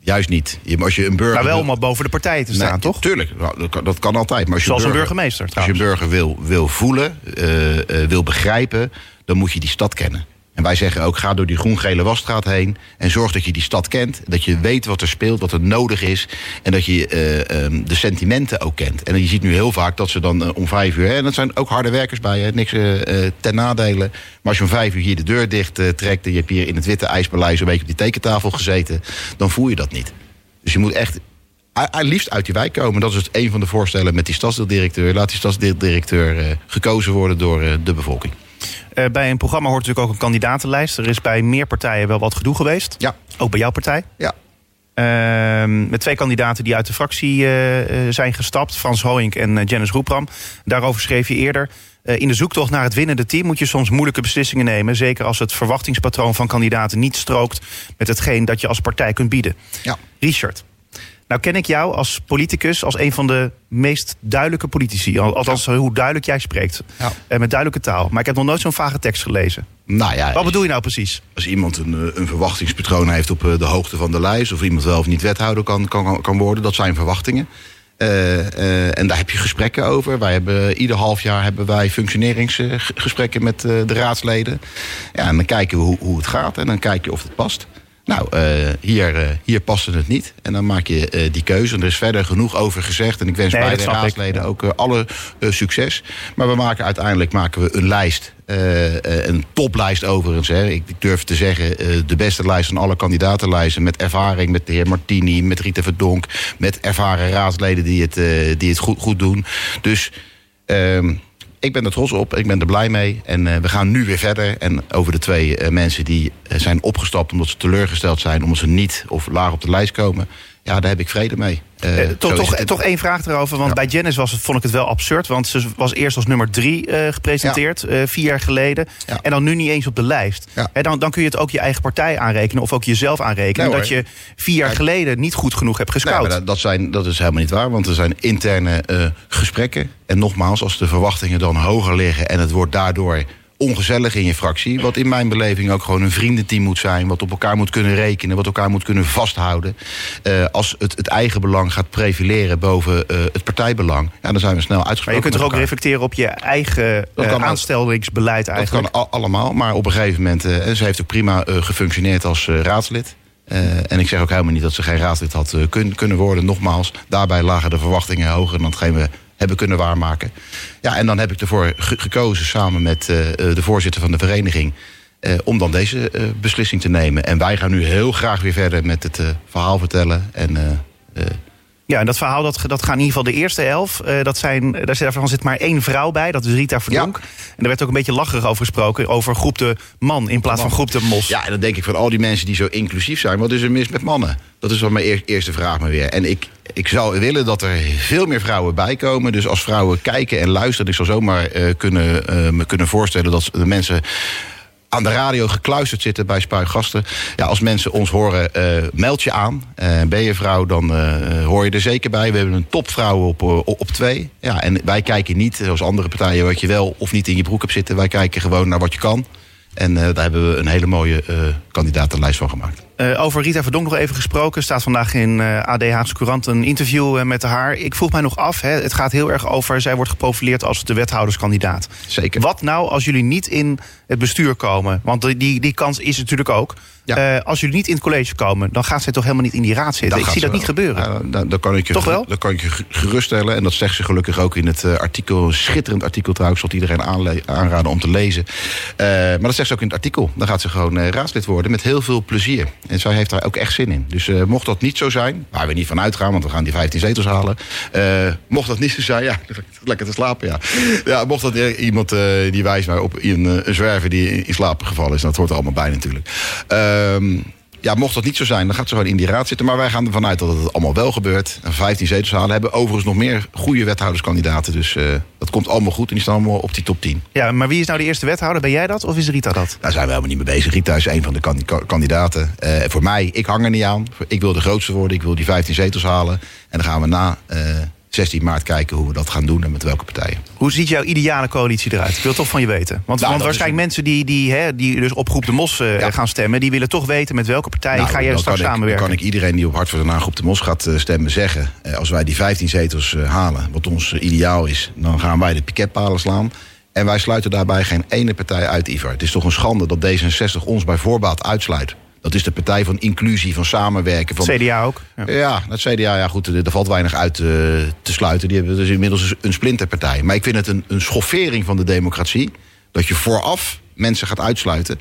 C: juist niet. Je, als je een burger
B: Maar wel
C: wil-
B: om boven de partijen te staan,
C: Nee,
B: toch?
C: Tuurlijk, nou, dat kan, altijd. Maar als je
B: Zoals een burgemeester
C: Als je een
B: trouwens.
C: burger wil, wil voelen, eh, eh, wil begrijpen, dan moet je die stad kennen. En wij zeggen ook, ga door die groen-gele wasstraat heen... en zorg dat je die stad kent, dat je weet wat er speelt, wat er nodig is... en dat je eh, ehm, de sentimenten ook kent. En je ziet nu heel vaak dat ze dan eh, om vijf uur... en dat zijn ook harde werkers bij, hè, niks eh, ten nadele... maar als je om vijf uur hier de deur dicht trekt... en je hebt hier in het witte ijspaleis een beetje op die tekentafel gezeten... dan voel je dat niet. Dus je moet echt liefst uit die wijk komen. Dat is het een van de voorstellen met die stadsdeeldirecteur. Laat die stadsdeeldirecteur gekozen worden door de bevolking.
B: Eh, bij een programma hoort natuurlijk ook een kandidatenlijst. Er is bij meer partijen wel wat gedoe geweest.
C: Ja,
B: Ook bij jouw partij.
C: ja.
B: Ehm, met twee kandidaten die uit de fractie eh, eh, zijn gestapt. Frans Hoink en Janice Roepram. Daarover schreef je eerder. in de zoektocht naar het winnende team moet je soms moeilijke beslissingen nemen. Zeker als het verwachtingspatroon van kandidaten niet strookt met hetgeen dat je als partij kunt bieden.
C: ja.
B: Richard, nou ken ik jou als politicus als een van de meest duidelijke politici. Al- Althans, hoe duidelijk jij spreekt.
C: Ja.
B: Eh, met duidelijke taal. Maar ik heb nog nooit zo'n vage tekst gelezen.
C: Nou ja,
B: Wat bedoel je nou precies?
C: als iemand een, eh, een verwachtingspatroon heeft op eh, de hoogte van de lijst... of iemand wel of niet wethouder kan, kan, kan worden, dat zijn verwachtingen. En daar heb je gesprekken over. Wij hebben, ieder half jaar hebben wij functioneringsgesprekken met de raadsleden. Ja, en dan kijken we hoe, hoe het gaat en dan kijk je of het past. Nou, eh, hier, eh, hier paste het niet. En dan maak je eh, die keuze. En er is verder genoeg over gezegd. En ik wens
B: Nee,
C: beide
B: ik.
C: raadsleden ook alle succes. Maar we maken uiteindelijk maken we een lijst. een toplijst overigens. Hè. Ik, durf te zeggen, de beste lijst van alle kandidatenlijsten. Met ervaring, met de heer Martini, met Rita Verdonk. Met ervaren raadsleden die het, die het goed, goed doen. Dus ehm, ik ben er trots op, ik ben er blij mee. En eh, we gaan nu weer verder. En over de twee eh, mensen die eh, zijn opgestapt omdat ze teleurgesteld zijn... omdat ze niet of laag op de lijst komen... ja, daar heb ik vrede mee. Eh,
B: Eh, toch, toch, toch één vraag erover. Want
C: Ja.
B: bij Janice was het, vond ik het wel absurd. Want ze was eerst als nummer drie eh, gepresenteerd, vier jaar geleden.
C: Ja.
B: En dan nu niet eens op de lijst. Dan, dan kun je het ook je eigen partij aanrekenen. Of ook jezelf aanrekenen.
C: Nee,
B: dat je vier jaar geleden niet goed genoeg hebt
C: Nee,
B: gescout.
C: maar dat, dat, zijn, dat is helemaal niet waar, want er zijn interne gesprekken. En nogmaals, als de verwachtingen dan hoger liggen... en het wordt daardoor ongezellig in je fractie... wat in mijn beleving ook gewoon een vriendenteam moet zijn... wat op elkaar moet kunnen rekenen, wat elkaar moet kunnen vasthouden. Eh, als het, het eigen belang gaat profileren boven eh, het partijbelang... Ja, dan zijn we snel
B: maar
C: uitgesproken
B: je kunt toch ook
C: elkaar.
B: reflecteren op je eigen
C: Dat
B: eh, aanstellingsbeleid
C: Dat
B: eigenlijk.
C: kan a- allemaal, maar op een gegeven moment... eh, en ze heeft ook prima eh, gefunctioneerd als eh, raadslid. Eh, en ik zeg ook helemaal niet dat ze geen raadslid had eh, kun- kunnen worden. Nogmaals, daarbij lagen de verwachtingen hoger... dan hetgeen we hebben kunnen waarmaken. Ja, en dan heb ik ervoor ge- gekozen samen met eh, eh, de voorzitter van de vereniging... eh, om dan deze beslissing te nemen. En wij gaan nu heel graag weer verder met het verhaal vertellen. En
B: Ja, en dat verhaal, dat, dat gaan in ieder geval de eerste elf. eh, dat zijn, daar zit, daarvan zit maar één vrouw bij, dat is Rita Verdonk. En daar werd ook een beetje lacherig over gesproken. Over groep de man in plaats van groep de mos.
C: Ja, en dan denk ik van al die mensen die zo inclusief zijn, wat is er mis met mannen? Dat is wel mijn eer- eerste vraag maar weer. En ik, ik zou willen dat er veel meer vrouwen bij komen. Dus als vrouwen kijken en luisteren, ik zou zomaar eh, kunnen, eh, me kunnen voorstellen dat de mensen aan de radio gekluisterd zitten bij Spuigasten. Ja, als mensen ons horen, eh, meld je aan. Eh, ben je vrouw, dan eh, hoor je er zeker bij. We hebben een topvrouw op, op twee. Ja, en wij kijken niet, zoals andere partijen, wat je wel of niet in je broek hebt zitten. Wij kijken gewoon naar wat je kan. En daar hebben we een hele mooie kandidatenlijst van gemaakt.
B: Eh, over Rita Verdonk nog even gesproken. Staat vandaag in eh AD Haagse Courant een interview eh, met haar. Ik vroeg mij nog af, hè, het gaat heel erg over... zij wordt geprofileerd als de wethouderskandidaat.
C: Zeker.
B: Wat nou als jullie niet in het bestuur komen? Want die, die, die kans is natuurlijk ook.
C: Ja.
B: Als jullie niet in het college komen... dan gaat zij toch helemaal niet in die raad zitten? ik zie dat niet gebeuren.
C: Ja, dan, dan kan ik je,
B: Toch wel?
C: Dan kan ik je ge- geruststellen. En dat zegt ze gelukkig ook in het artikel. Schitterend artikel trouwens. Zal iedereen aanraden om te lezen. Maar dat zegt ze ook in het artikel. Dan gaat ze gewoon raadslid worden met heel veel plezier. En zij heeft daar ook echt zin in. Dus eh, mocht dat niet zo zijn. Waar we niet van uitgaan. Want we gaan die 15 zetels halen. eh, mocht dat niet zo zijn. Ja, (laughs) lekker te slapen ja. ja mocht dat iemand eh, die wijst mij op een, een zwerver die in, in slaap gevallen is. Dat hoort er allemaal bij natuurlijk. Ehm, ja, mocht dat niet zo zijn, dan gaat ze gewoon in die raad zitten. Maar wij gaan ervan uit dat het allemaal wel gebeurt. En 15 zetels halen. Hebben overigens nog meer goede wethouderskandidaten. Dus eh, dat komt allemaal goed. En die staan allemaal op die top 10.
B: Ja, maar wie is nou de eerste wethouder? Ben jij dat of is Rita dat?
C: Daar zijn we helemaal niet mee bezig. Rita is een van de kandi- ka- kandidaten. Eh, voor mij, ik hang er niet aan. Ik wil de grootste worden. Ik wil die 15 zetels halen. En dan gaan we na eh, 16 maart kijken hoe we dat gaan doen en met welke partijen.
B: Hoe ziet jouw ideale coalitie eruit? Ik wil toch van je weten. Want,
C: Nou,
B: want waarschijnlijk mensen die, die, hè, die dus op Groep de Mos eh,
C: Ja.
B: gaan stemmen... die willen toch weten met welke partij
C: Nou,
B: ga jij straks
C: ik,
B: samenwerken.
C: Dan kan ik iedereen die op Hart voor Haag op de Mos gaat eh, stemmen zeggen... eh, als wij die 15 zetels halen, wat ons ideaal is... dan gaan wij de piketpalen slaan. En wij sluiten daarbij geen ene partij uit, Ivar. Het is toch een schande dat D66 ons bij voorbaat uitsluit. Dat is de partij van inclusie, van samenwerken. Van,
B: CDA ook. Ja.
C: ja, het CDA, ja goed, er, er valt weinig uit eh, te sluiten. Die hebben dus inmiddels een splinterpartij. Maar ik vind het een, een schoffering van de democratie... dat je vooraf mensen gaat uitsluiten.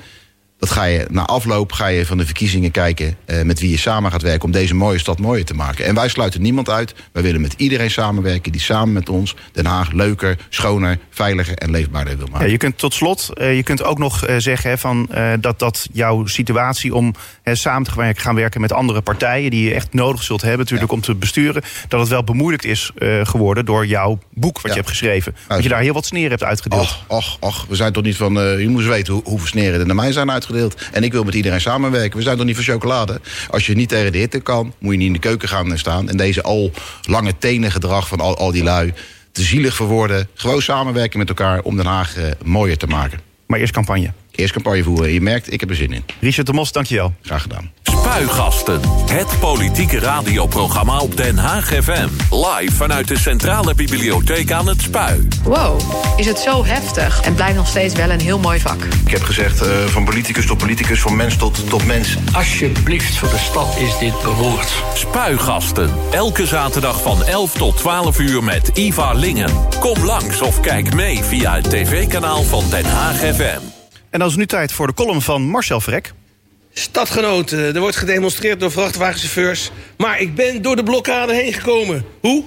C: Dat ga je na afloop ga je van de verkiezingen kijken... eh, met wie je samen gaat werken om deze mooie stad mooier te maken. En wij sluiten niemand uit. Wij willen met iedereen samenwerken die samen met ons... Den Haag leuker, schoner, veiliger en leefbaarder wil maken.
B: Ja, je kunt tot slot, eh, je kunt ook nog eh, zeggen hè, van, dat, dat jouw situatie om samen te gaan werken met andere partijen die je echt nodig zult hebben natuurlijk om te besturen, dat het wel bemoeilijkt is geworden door jouw boek wat
C: Ja.
B: je hebt geschreven. Dat je daar heel wat sneren hebt uitgedeeld.
C: Och, och, och, we zijn toch niet van... je moet eens weten hoe, hoeveel sneren er naar mij zijn uitgedeeld. En ik wil met iedereen samenwerken. We zijn toch niet van chocolade? Als je niet tegen de hitte kan, moet je niet in de keuken gaan staan. En deze al lange tenen gedrag van al, al die lui... te zielig verwoorden. Gewoon samenwerken met elkaar om Den Haag eh, mooier te maken.
B: Maar eerst campagne.
C: Eerst campagne voeren. Je merkt, ik heb er zin in.
B: Richard de Mos, dankjewel.
C: Graag gedaan.
A: Spuigasten. Het politieke radioprogramma op Den Haag FM. Live vanuit de Centrale Bibliotheek aan het Spui.
F: Wow, is het zo heftig en blijft nog steeds wel een heel mooi vak.
C: Ik heb gezegd eh, van politicus tot politicus, van mens tot, tot mens.
G: Alsjeblieft, voor de stad is dit beroerd.
A: Spuigasten. Elke zaterdag van 11 tot 12 uur met Iva Lingen. Kom langs of kijk mee via het tv-kanaal van Den Haag FM.
B: En dan is nu tijd voor de column van Marcel Vrek.
H: Stadgenoten, er wordt gedemonstreerd door vrachtwagenchauffeurs. Maar ik ben door de blokkade heen gekomen. Hoe?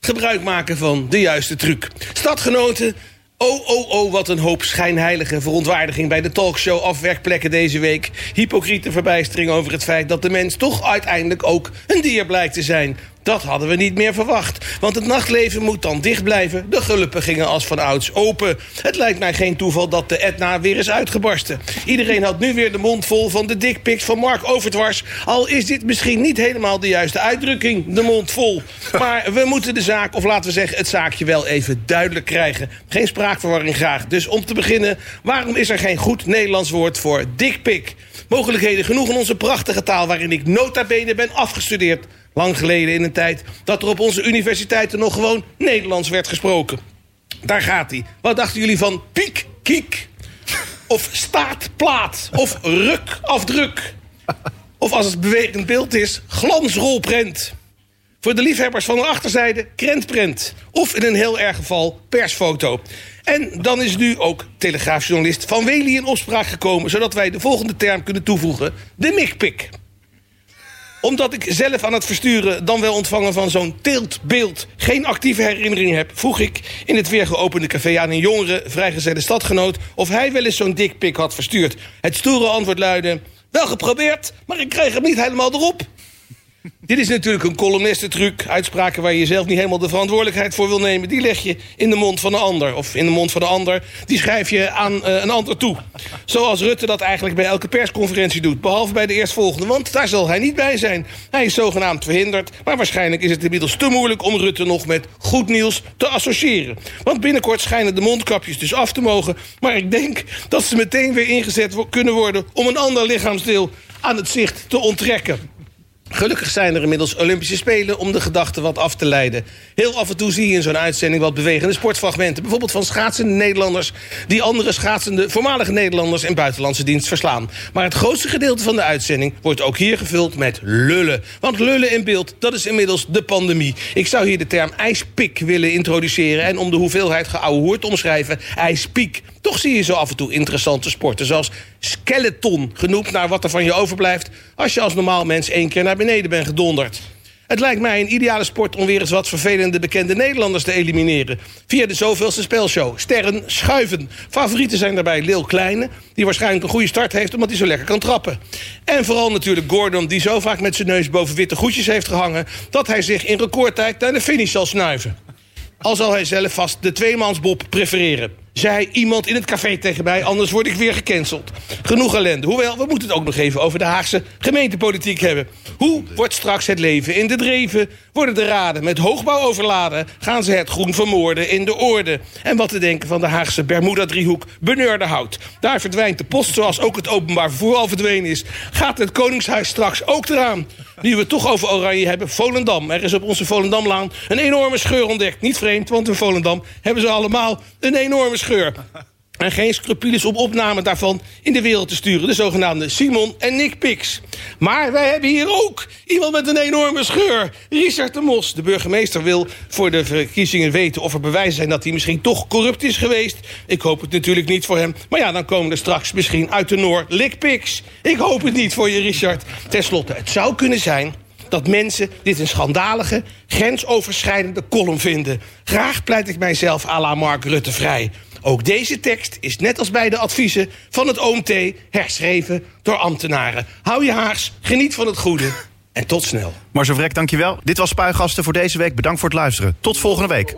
H: Gebruik maken van de juiste truc. Stadgenoten, oh oh oh, wat een hoop schijnheilige verontwaardiging... bij de talkshow Afwerkplekken deze week. Hypocriete verbijstering over het feit dat de mens toch uiteindelijk ook een dier blijkt te zijn. Dat hadden we niet meer verwacht. Want het nachtleven moet dan dicht blijven. De gulpen gingen als van ouds open. Het lijkt mij geen toeval dat de Etna weer is uitgebarsten. Iedereen had nu weer de mond vol van de dickpics van Mark Overdwars. Al is dit misschien niet helemaal de juiste uitdrukking, de mond vol. Maar we moeten de zaak, of laten we zeggen het zaakje wel even duidelijk krijgen. Geen spraakverwarring graag. Dus om te beginnen, waarom is er geen goed Nederlands woord voor dickpic? Mogelijkheden genoeg in onze prachtige taal waarin ik nota bene ben afgestudeerd. Lang geleden in een tijd dat er op onze universiteiten nog gewoon Nederlands werd gesproken. Daar gaat hij. Wat dachten jullie van piek, kiek? Of staatplaat? Of ruk, afdruk? Of als het bewegend beeld is, glansrolprent? Voor de liefhebbers van de achterzijde krentprent. Of in een heel erg geval persfoto. En dan is nu ook telegraafjournalist Van Wely in opspraak gekomen... zodat wij de volgende term kunnen toevoegen. De mikpik omdat ik zelf aan het versturen dan wel ontvangen van zo'n teeltbeeld geen actieve herinnering heb, vroeg ik in het weer geopende café aan een jongere vrijgezelle stadgenoot of hij wel eens zo'n dikpik had verstuurd. Het stoere antwoord luidde: Wel geprobeerd, maar ik kreeg hem niet helemaal erop. Dit is natuurlijk een columnistentruc. Uitspraken waar je zelf niet helemaal de verantwoordelijkheid voor wil nemen... die leg je in de mond van een ander. Of in de mond van de ander, die schrijf je aan uh, een ander toe. Zoals Rutte dat eigenlijk bij elke persconferentie doet. Behalve bij de eerstvolgende, want daar zal hij niet bij zijn. Hij is zogenaamd verhinderd. Maar waarschijnlijk is het inmiddels te moeilijk om Rutte nog met goed nieuws te associëren. Want binnenkort schijnen de mondkapjes dus af te mogen. Maar ik denk dat ze meteen weer ingezet kunnen worden... om een ander lichaamsdeel aan het zicht te onttrekken. Gelukkig zijn er inmiddels Olympische Spelen om de gedachten wat af te leiden. Heel af en toe zie je in zo'n uitzending wat bewegende sportfragmenten. Bijvoorbeeld van schaatsende Nederlanders die andere schaatsende voormalige Nederlanders in buitenlandse dienst verslaan. Maar het grootste gedeelte van de uitzending wordt ook hier gevuld met lullen. Want lullen in beeld, dat is inmiddels de pandemie. Ik zou hier de term ijspik willen introduceren en om de hoeveelheid geouwe hoort omschrijven ijspiek. Toch zie je zo af en toe interessante sporten, zoals skeleton, genoemd naar wat er van je overblijft als je als normaal mens één keer naar beneden bent gedonderd. Het lijkt mij een ideale sport om weer eens wat vervelende bekende Nederlanders te elimineren. Via de zoveelste spelshow. Sterren schuiven. Favorieten zijn daarbij Lil Kleine, die waarschijnlijk een goede start heeft omdat hij zo lekker kan trappen. En vooral natuurlijk Gordon, die zo vaak met zijn neus boven witte goedjes heeft gehangen dat hij zich in recordtijd naar de finish zal snuiven. Al zal hij zelf vast de tweemansbob prefereren zei iemand in het café tegen mij, anders word ik weer gecanceld. Genoeg ellende. Hoewel, we moeten het ook nog even over de Haagse gemeentepolitiek hebben. Hoe wordt straks het leven in de dreven? Worden de raden met hoogbouw overladen? Gaan ze het groen vermoorden in de orde? En wat te denken van de Haagse Bermuda-driehoek beneurde hout? Daar verdwijnt de post zoals ook het openbaar vervoer al verdwenen is. Gaat het Koningshuis straks ook eraan? Nu we het toch over Oranje hebben, Volendam. Er is op onze Volendamlaan een enorme scheur ontdekt. Niet vreemd, want in Volendam hebben ze allemaal een enorme scheur. En geen scrupules om opname daarvan in de wereld te sturen. De zogenaamde Simon en Nick Pix. Maar wij hebben hier ook iemand met een enorme scheur. Richard de Mos. De burgemeester wil voor de verkiezingen weten of er bewijzen zijn dat hij misschien toch corrupt is geweest. Ik hoop het natuurlijk niet voor hem. Maar ja, dan komen er straks misschien uit de Noor Pix. Ik hoop het niet voor je, Richard. Ten slotte, het zou kunnen zijn dat mensen dit een schandalige, grensoverschrijdende column vinden. Graag pleit ik mijzelf à la Mark Rutte vrij. Ook deze tekst is net als bij de adviezen van het OMT herschreven door ambtenaren. Hou je haars, geniet van het goede en tot snel.
B: Marcel Vrek, dankjewel. Dit was Spuigasten voor deze week. Bedankt voor het luisteren. Tot volgende week.